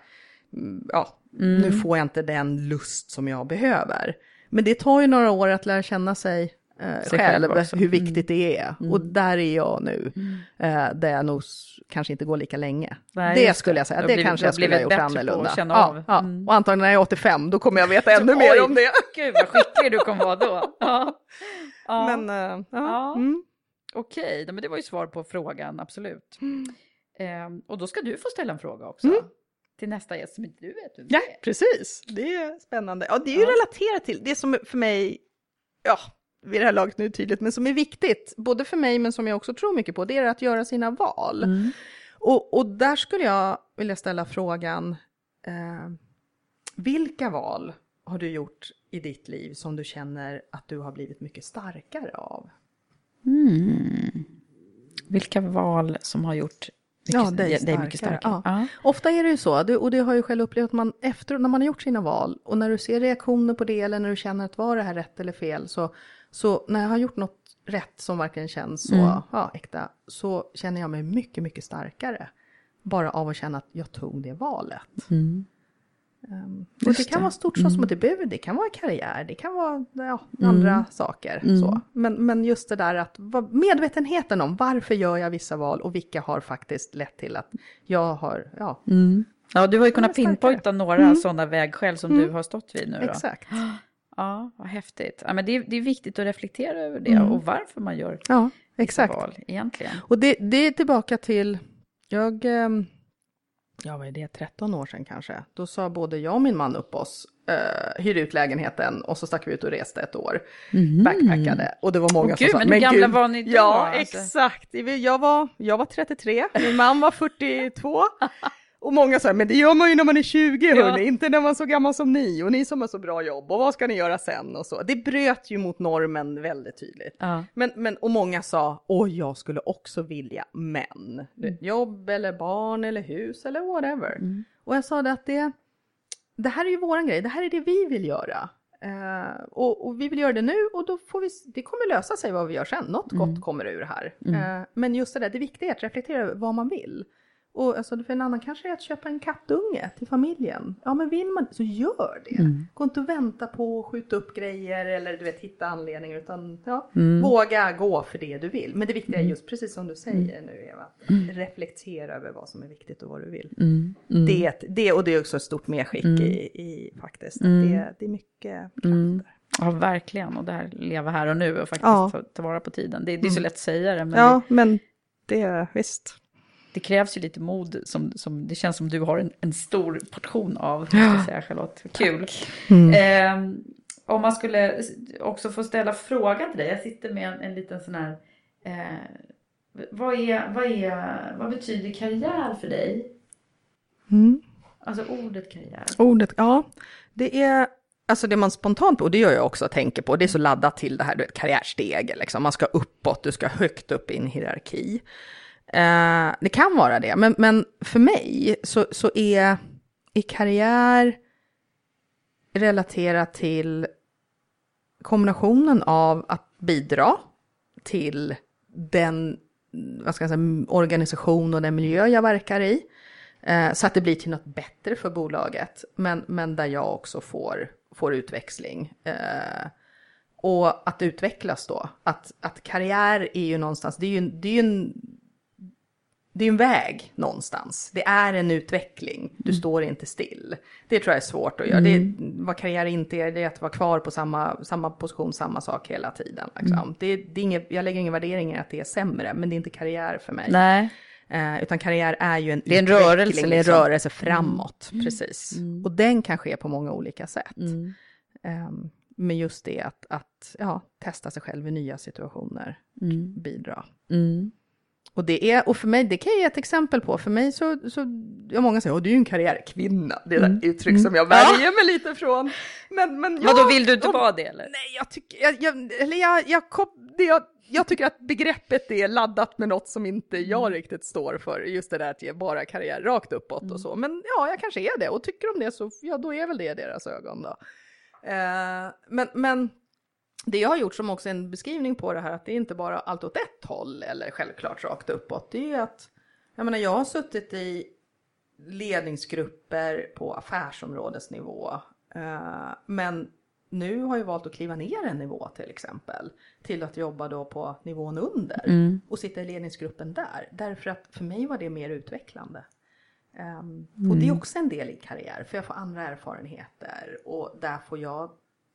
mm, ja, mm. nu får jag inte den lust som jag behöver. Men det tar ju några år att lära känna sig eh, sig själv, själv hur viktigt mm. det är. Mm. Och där är jag nu, mm. eh, där jag nog kanske inte går lika länge. Nej, det skulle jag säga, det blivit, kanske jag skulle ha gjort annorlunda. Ja, ja. Mm. Och antagligen när jag är 85, då kommer jag veta ännu *laughs* mer om det. Gud vad skicklig du kommer vara då. *laughs* Ja. ja. Men, uh, ja. Mm. Okej, men det var ju svar på frågan, absolut. Eh, och då ska du få ställa en fråga också mm. till nästa gäst som inte du vet vem Ja, precis. Det är spännande. Ja, det är ju ja. relaterat till det som för mig, ja, vid det här laget nu tydligt, men som är viktigt, både för mig men som jag också tror mycket på, det är att göra sina val. Mm. Och, och, där skulle jag vilja ställa frågan, eh, vilka val har du gjort i ditt liv som du känner att du har blivit mycket starkare av? Mm. Vilka val som har gjort mycket, ja, dig, dig mycket starkare? Ja. Ja. Ofta är det ju så, och det har jag själv upplevt, att man efter, när man har gjort sina val och när du ser reaktioner på det eller när du känner att var det här rätt eller fel, så, så när jag har gjort något rätt som verkligen känns så Mm. ja, äkta, så känner jag mig mycket, mycket starkare. Bara av att känna att jag tog det valet. Mm. Um, och det Just kan det. vara stort så Mm. som att det det kan vara karriär, det kan vara ja, andra saker. Mm. Så. Men, men just det där att medvetenheten om varför gör jag vissa val och vilka har faktiskt lett till att jag har, ja, Mm. Ja, du har ju kunnat pinpointa några Mm. sådana vägskäl som Mm. du har stått vid nu då. exakt. *gasps* Ja, vad häftigt. Ja, men det, är, det är viktigt att reflektera över det Mm. och varför man gör Ja, exakt. val egentligen. Och det, det är tillbaka till, jag, ehm, ja vad är det, 13 år sedan kanske. Då sa både jag och min man upp oss, uh, hyrde ut lägenheten och så stack vi ut och reste ett år. Backpackade. Och det var många Åh, som gud, sa, men hur gamla var ni då, Ja, alltså?" exakt. Jag var, jag var 33, min man var 42. Och många sa, men det gör man ju när man är 20 Ja. hörni, inte när man är så gammal som ni och ni som har så bra jobb och vad ska ni göra sen och så. Det bröt ju mot normen väldigt tydligt. Ja. Men, men, och många sa, åh jag skulle också vilja, men Mm. jobb eller barn eller hus eller whatever. Mm. Och jag sa det att det, det här är ju våran grej, det här är det vi vill göra. Eh, och, och vi vill göra det nu och då får vi, det kommer lösa sig vad vi gör sen, något Mm. gott kommer ur här. Eh, men just det där, det viktiga är att reflektera över vad man vill. Och alltså, för en annan kanske är att köpa en kattunge till familjen. Ja men vill man så gör det. Mm. Gå inte och vänta på att skjuta upp grejer eller du vet hitta anledningar utan ja, Mm. våga gå för det du vill. Men det viktiga är just precis som du säger nu Eva, att reflektera över vad som är viktigt och vad du vill. Mm. Mm. Det, det, och det är också ett stort medskick Mm. i, i faktiskt. Mm. det, det är mycket kraft Mm. där. Ja, verkligen. Och det här leva här och nu och faktiskt Ja. ta, ta vara på tiden. Det, det är så Mm. lätt att säga det, men Ja, men det, visst. Det krävs ju lite mod. Som, som, det känns som du har en, en stor portion av, ska jag säga, Charlotte. Kul. Mm. Ehm, om man skulle också få ställa frågan till dig. Jag sitter med en, en liten sån här... Eh, vad, är, vad, är, vad betyder karriär för dig? Mm. Alltså ordet karriär. Ordet, ja. Det är, alltså det man spontant och det gör jag också, tänker på, det är så laddat till det här, du vet, karriärsteg, liksom. Man ska uppåt, du ska högt upp i en hierarki. Eh, det kan vara det, men, men för mig så, så är, är karriär relaterat till kombinationen av att bidra till den vad ska jag säga, organisation och den miljö jag verkar i. Eh, så att det blir till något bättre för bolaget, men, men där jag också får, får utväxling. Eh, och att utvecklas då. Att, att karriär är ju någonstans, det är ju, det är ju en, det är en väg någonstans. Det är en utveckling. Du står inte still. Det tror jag är svårt att göra. Det, vad karriär inte är, det är att vara kvar på samma, samma position, samma sak hela tiden. Liksom. Det, det är inget, jag lägger ingen värdering i att det är sämre, men det är inte karriär för mig. Nej. Eh, utan karriär är ju en Det är en rörelse, det är en liksom. rörelse framåt. Precis. Och den kan ske på många olika sätt. Mm. Ehm, men just det att, att ja, testa sig själv i nya situationer, Mm. bidra. Mm. Och det är, och för mig, det kan jag ge ett exempel på, för mig så, så ja, många säger, åh du är ju en karriärkvinna, det är ett uttryck som jag värjer mig lite från. Men, men Mm. Vadå, ja, vill du inte och- vara det eller? Nej, jag tycker, jag, jag, eller jag, jag, kom, det, jag, jag tycker att begreppet är laddat med något som inte jag Mm. riktigt står för, just det där att ge bara karriär rakt uppåt Mm. och så. Men ja, jag kanske är det, och tycker de det så, ja då är väl det i deras ögon då. Eh, men, men det jag har gjort som också är en beskrivning på det här, att det är inte bara allt åt ett håll eller självklart rakt uppåt, det är att, jag menar jag har suttit i ledningsgrupper på affärsområdesnivå, eh, men nu har jag valt att kliva ner en nivå till exempel, till att jobba då på nivån under Mm. och sitta i ledningsgruppen där, därför att för mig var det mer utvecklande. Och Mm. det är också en del i karriär, för jag får andra erfarenheter och där får jag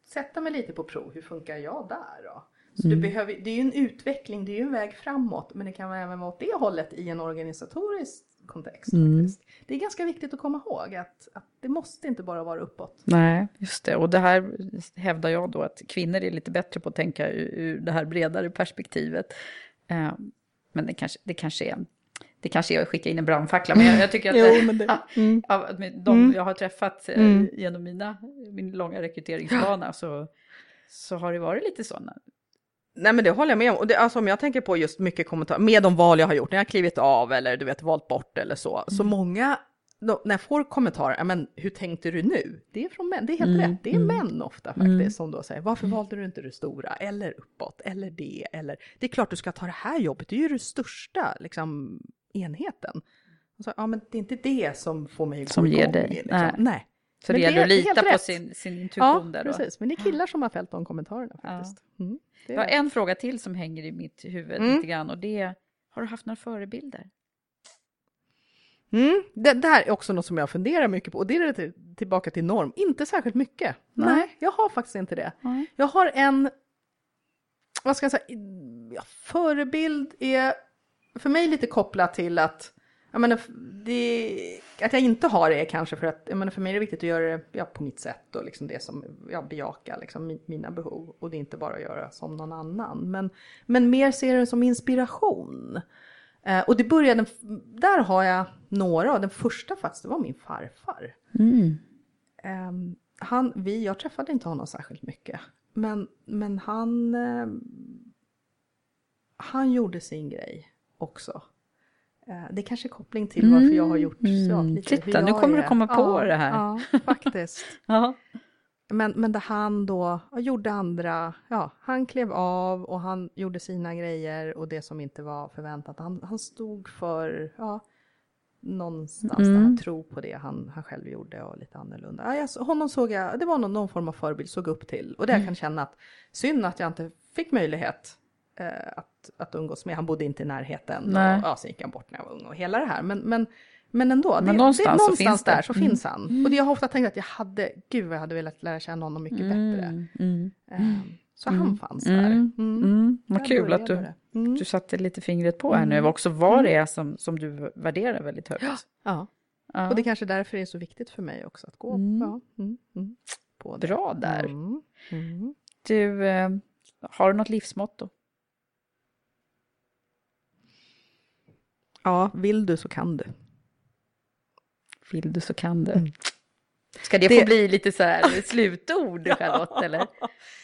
sätta mig lite på prov. Hur funkar jag där då? Så Mm. du behöver, det är ju en utveckling, det är ju en väg framåt, men det kan vara även vara åt det hållet i en organisatorisk kontext. Mm. Faktiskt. Det är ganska viktigt att komma ihåg att, att det måste inte bara vara uppåt. Nej, just det. Och det här hävdar jag då att kvinnor är lite bättre på att tänka ur, ur det här bredare perspektivet. Eh, men det kanske, det kanske är... Det det kanske är att skicka in en brandfackla, men jag, jag tycker att *laughs* Jo, det- *laughs* mm. av de jag har träffat eh, Mm. genom mina, min långa rekryteringsbana så, så har det varit lite sådana. Nej men det håller jag med om. Och det, alltså, om jag tänker på just mycket kommentarer, med de val jag har gjort, när jag har klivit av eller du vet valt bort eller så. Så många, då, när jag får kommentarer, "Ja, men hur tänkte du nu? Det är från män, det är helt rätt. Det är män ofta faktiskt som då säger, varför valde du inte det stora? Eller uppåt, eller det, eller det är klart du ska ta det här jobbet, det är ju det största liksom, enheten. Och så, ja men det är inte det som får mig att Som gå ger igång, dig. Liksom. Nej. Nej. Så Men det gäller att lita på rätt. sin, sin intuition Ja, där då. precis. Men det är killar som har fällt de kommentarerna Ja. faktiskt. Mm. Det Jag har en fråga till som hänger i mitt huvud Mm. lite grann och det är, har du haft några förebilder? Mm, det, det här är också något som jag funderar mycket på och det är till, tillbaka till norm. Inte särskilt mycket. Nej. Nej, jag har faktiskt inte det. Nej. Jag har en, vad ska jag säga, ja, förebild är för mig lite kopplat till att jag menar, det, att jag inte har det är kanske för att jag menar, för mig är det viktigt att göra det ja, på mitt sätt och liksom det som jag bejakar liksom, mi- mina behov och det är inte bara att göra som någon annan. Men, men mer ser det som inspiration. Eh, och det började, där har jag några, och den första faktiskt, det var min farfar. Ehm, han, vi, jag träffade inte honom särskilt mycket. Men, men han, ehm, han gjorde sin grej också. Eh, det är kanske är koppling till varför jag har gjort ja, lite Titta, nu kommer du är. komma på ja, det här. Ja, faktiskt. *laughs* Ja. Men, men där han då gjorde andra, ja, han klev av och han gjorde sina grejer och det som inte var förväntat. Han, han stod för, ja, någonstans där han tro på det han, han själv gjorde och lite annorlunda. Ja, jag, honom såg jag, det var någon, någon form av förebild, såg upp till. Och det jag kan känna att synd att jag inte fick möjlighet att, att umgås med. Han bodde inte i närheten Nej. och ja, sen gick han bort när jag var ung och hela det här. Men, men, men ändå, Men det, någonstans det, så någonstans det. där så finns han. Och det jag har ofta tänkt att jag hade, gud vad jag hade velat lära känna honom mycket bättre. Ehm, Så han fanns där. Mm. Mm. Mm. Vad Där kul att du, det. Mm. du satte lite fingret på här nu, också vad det är som, som du värderar väldigt högt. Ja. Ja. Och det är kanske därför det är så viktigt för mig också att gå ja, mm, mm, på det. Bra där. Mm, mm. Du, eh, har du något livsmotto? Ja, vill du så kan du. Vill du så kan du. Ska det, Det- få bli lite så här slutord, *laughs* Charlotte? Eller?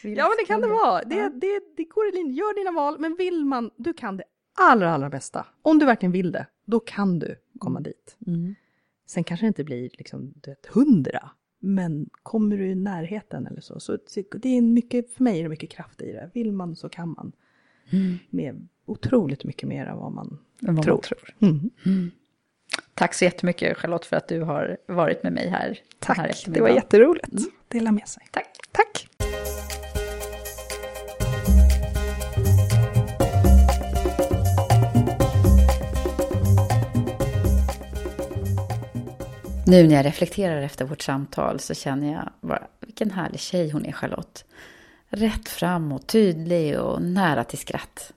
Vill Ja, men det kan det vara. Det, det, det går i linje. Gör dina val, men vill man, du kan det allra, allra bästa. Om du verkligen vill det, då kan du komma dit. Mm. Sen kanske det inte blir liksom, du vet, hundra, men kommer du i närheten eller så, så det är mycket, för mig är det mycket kraft i det. Vill man så kan man. Med otroligt mycket mer än vad man Än vad man tror. tror. Mm. Tack så jättemycket, Charlotte, för att du har varit med mig här. den här Tack, det var jätteroligt. Dela med sig. Tack. Tack. Nu när jag reflekterar efter vårt samtal så känner jag bara, vilken härlig tjej hon är, Charlotte. Rätt fram och tydlig och nära till skratt.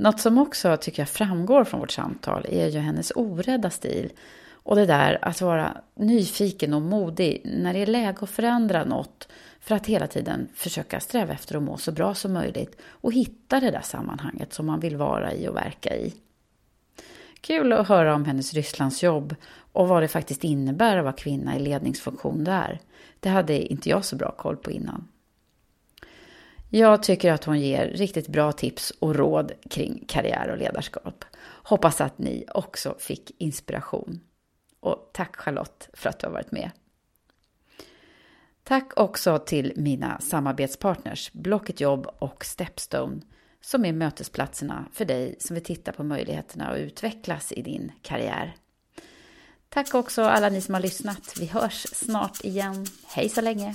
Något som också tycker jag framgår från vårt samtal är ju hennes orädda stil. Och det där att vara nyfiken och modig när det är läge att förändra något för att hela tiden försöka sträva efter att må så bra som möjligt och hitta det där sammanhanget som man vill vara i och verka i. Kul att höra om hennes Rysslandsjobb och vad det faktiskt innebär att vara kvinna i ledningsfunktion där. Det hade inte jag så bra koll på innan. Jag tycker att hon ger riktigt bra tips och råd kring karriär och ledarskap. Hoppas att ni också fick inspiration. Och tack Charlotte för att du har varit med. Tack också till mina samarbetspartners Blocket Jobb och Stepstone som är mötesplatserna för dig som vill titta på möjligheterna att utvecklas i din karriär. Tack också alla ni som har lyssnat. Vi hörs snart igen. Hej så länge!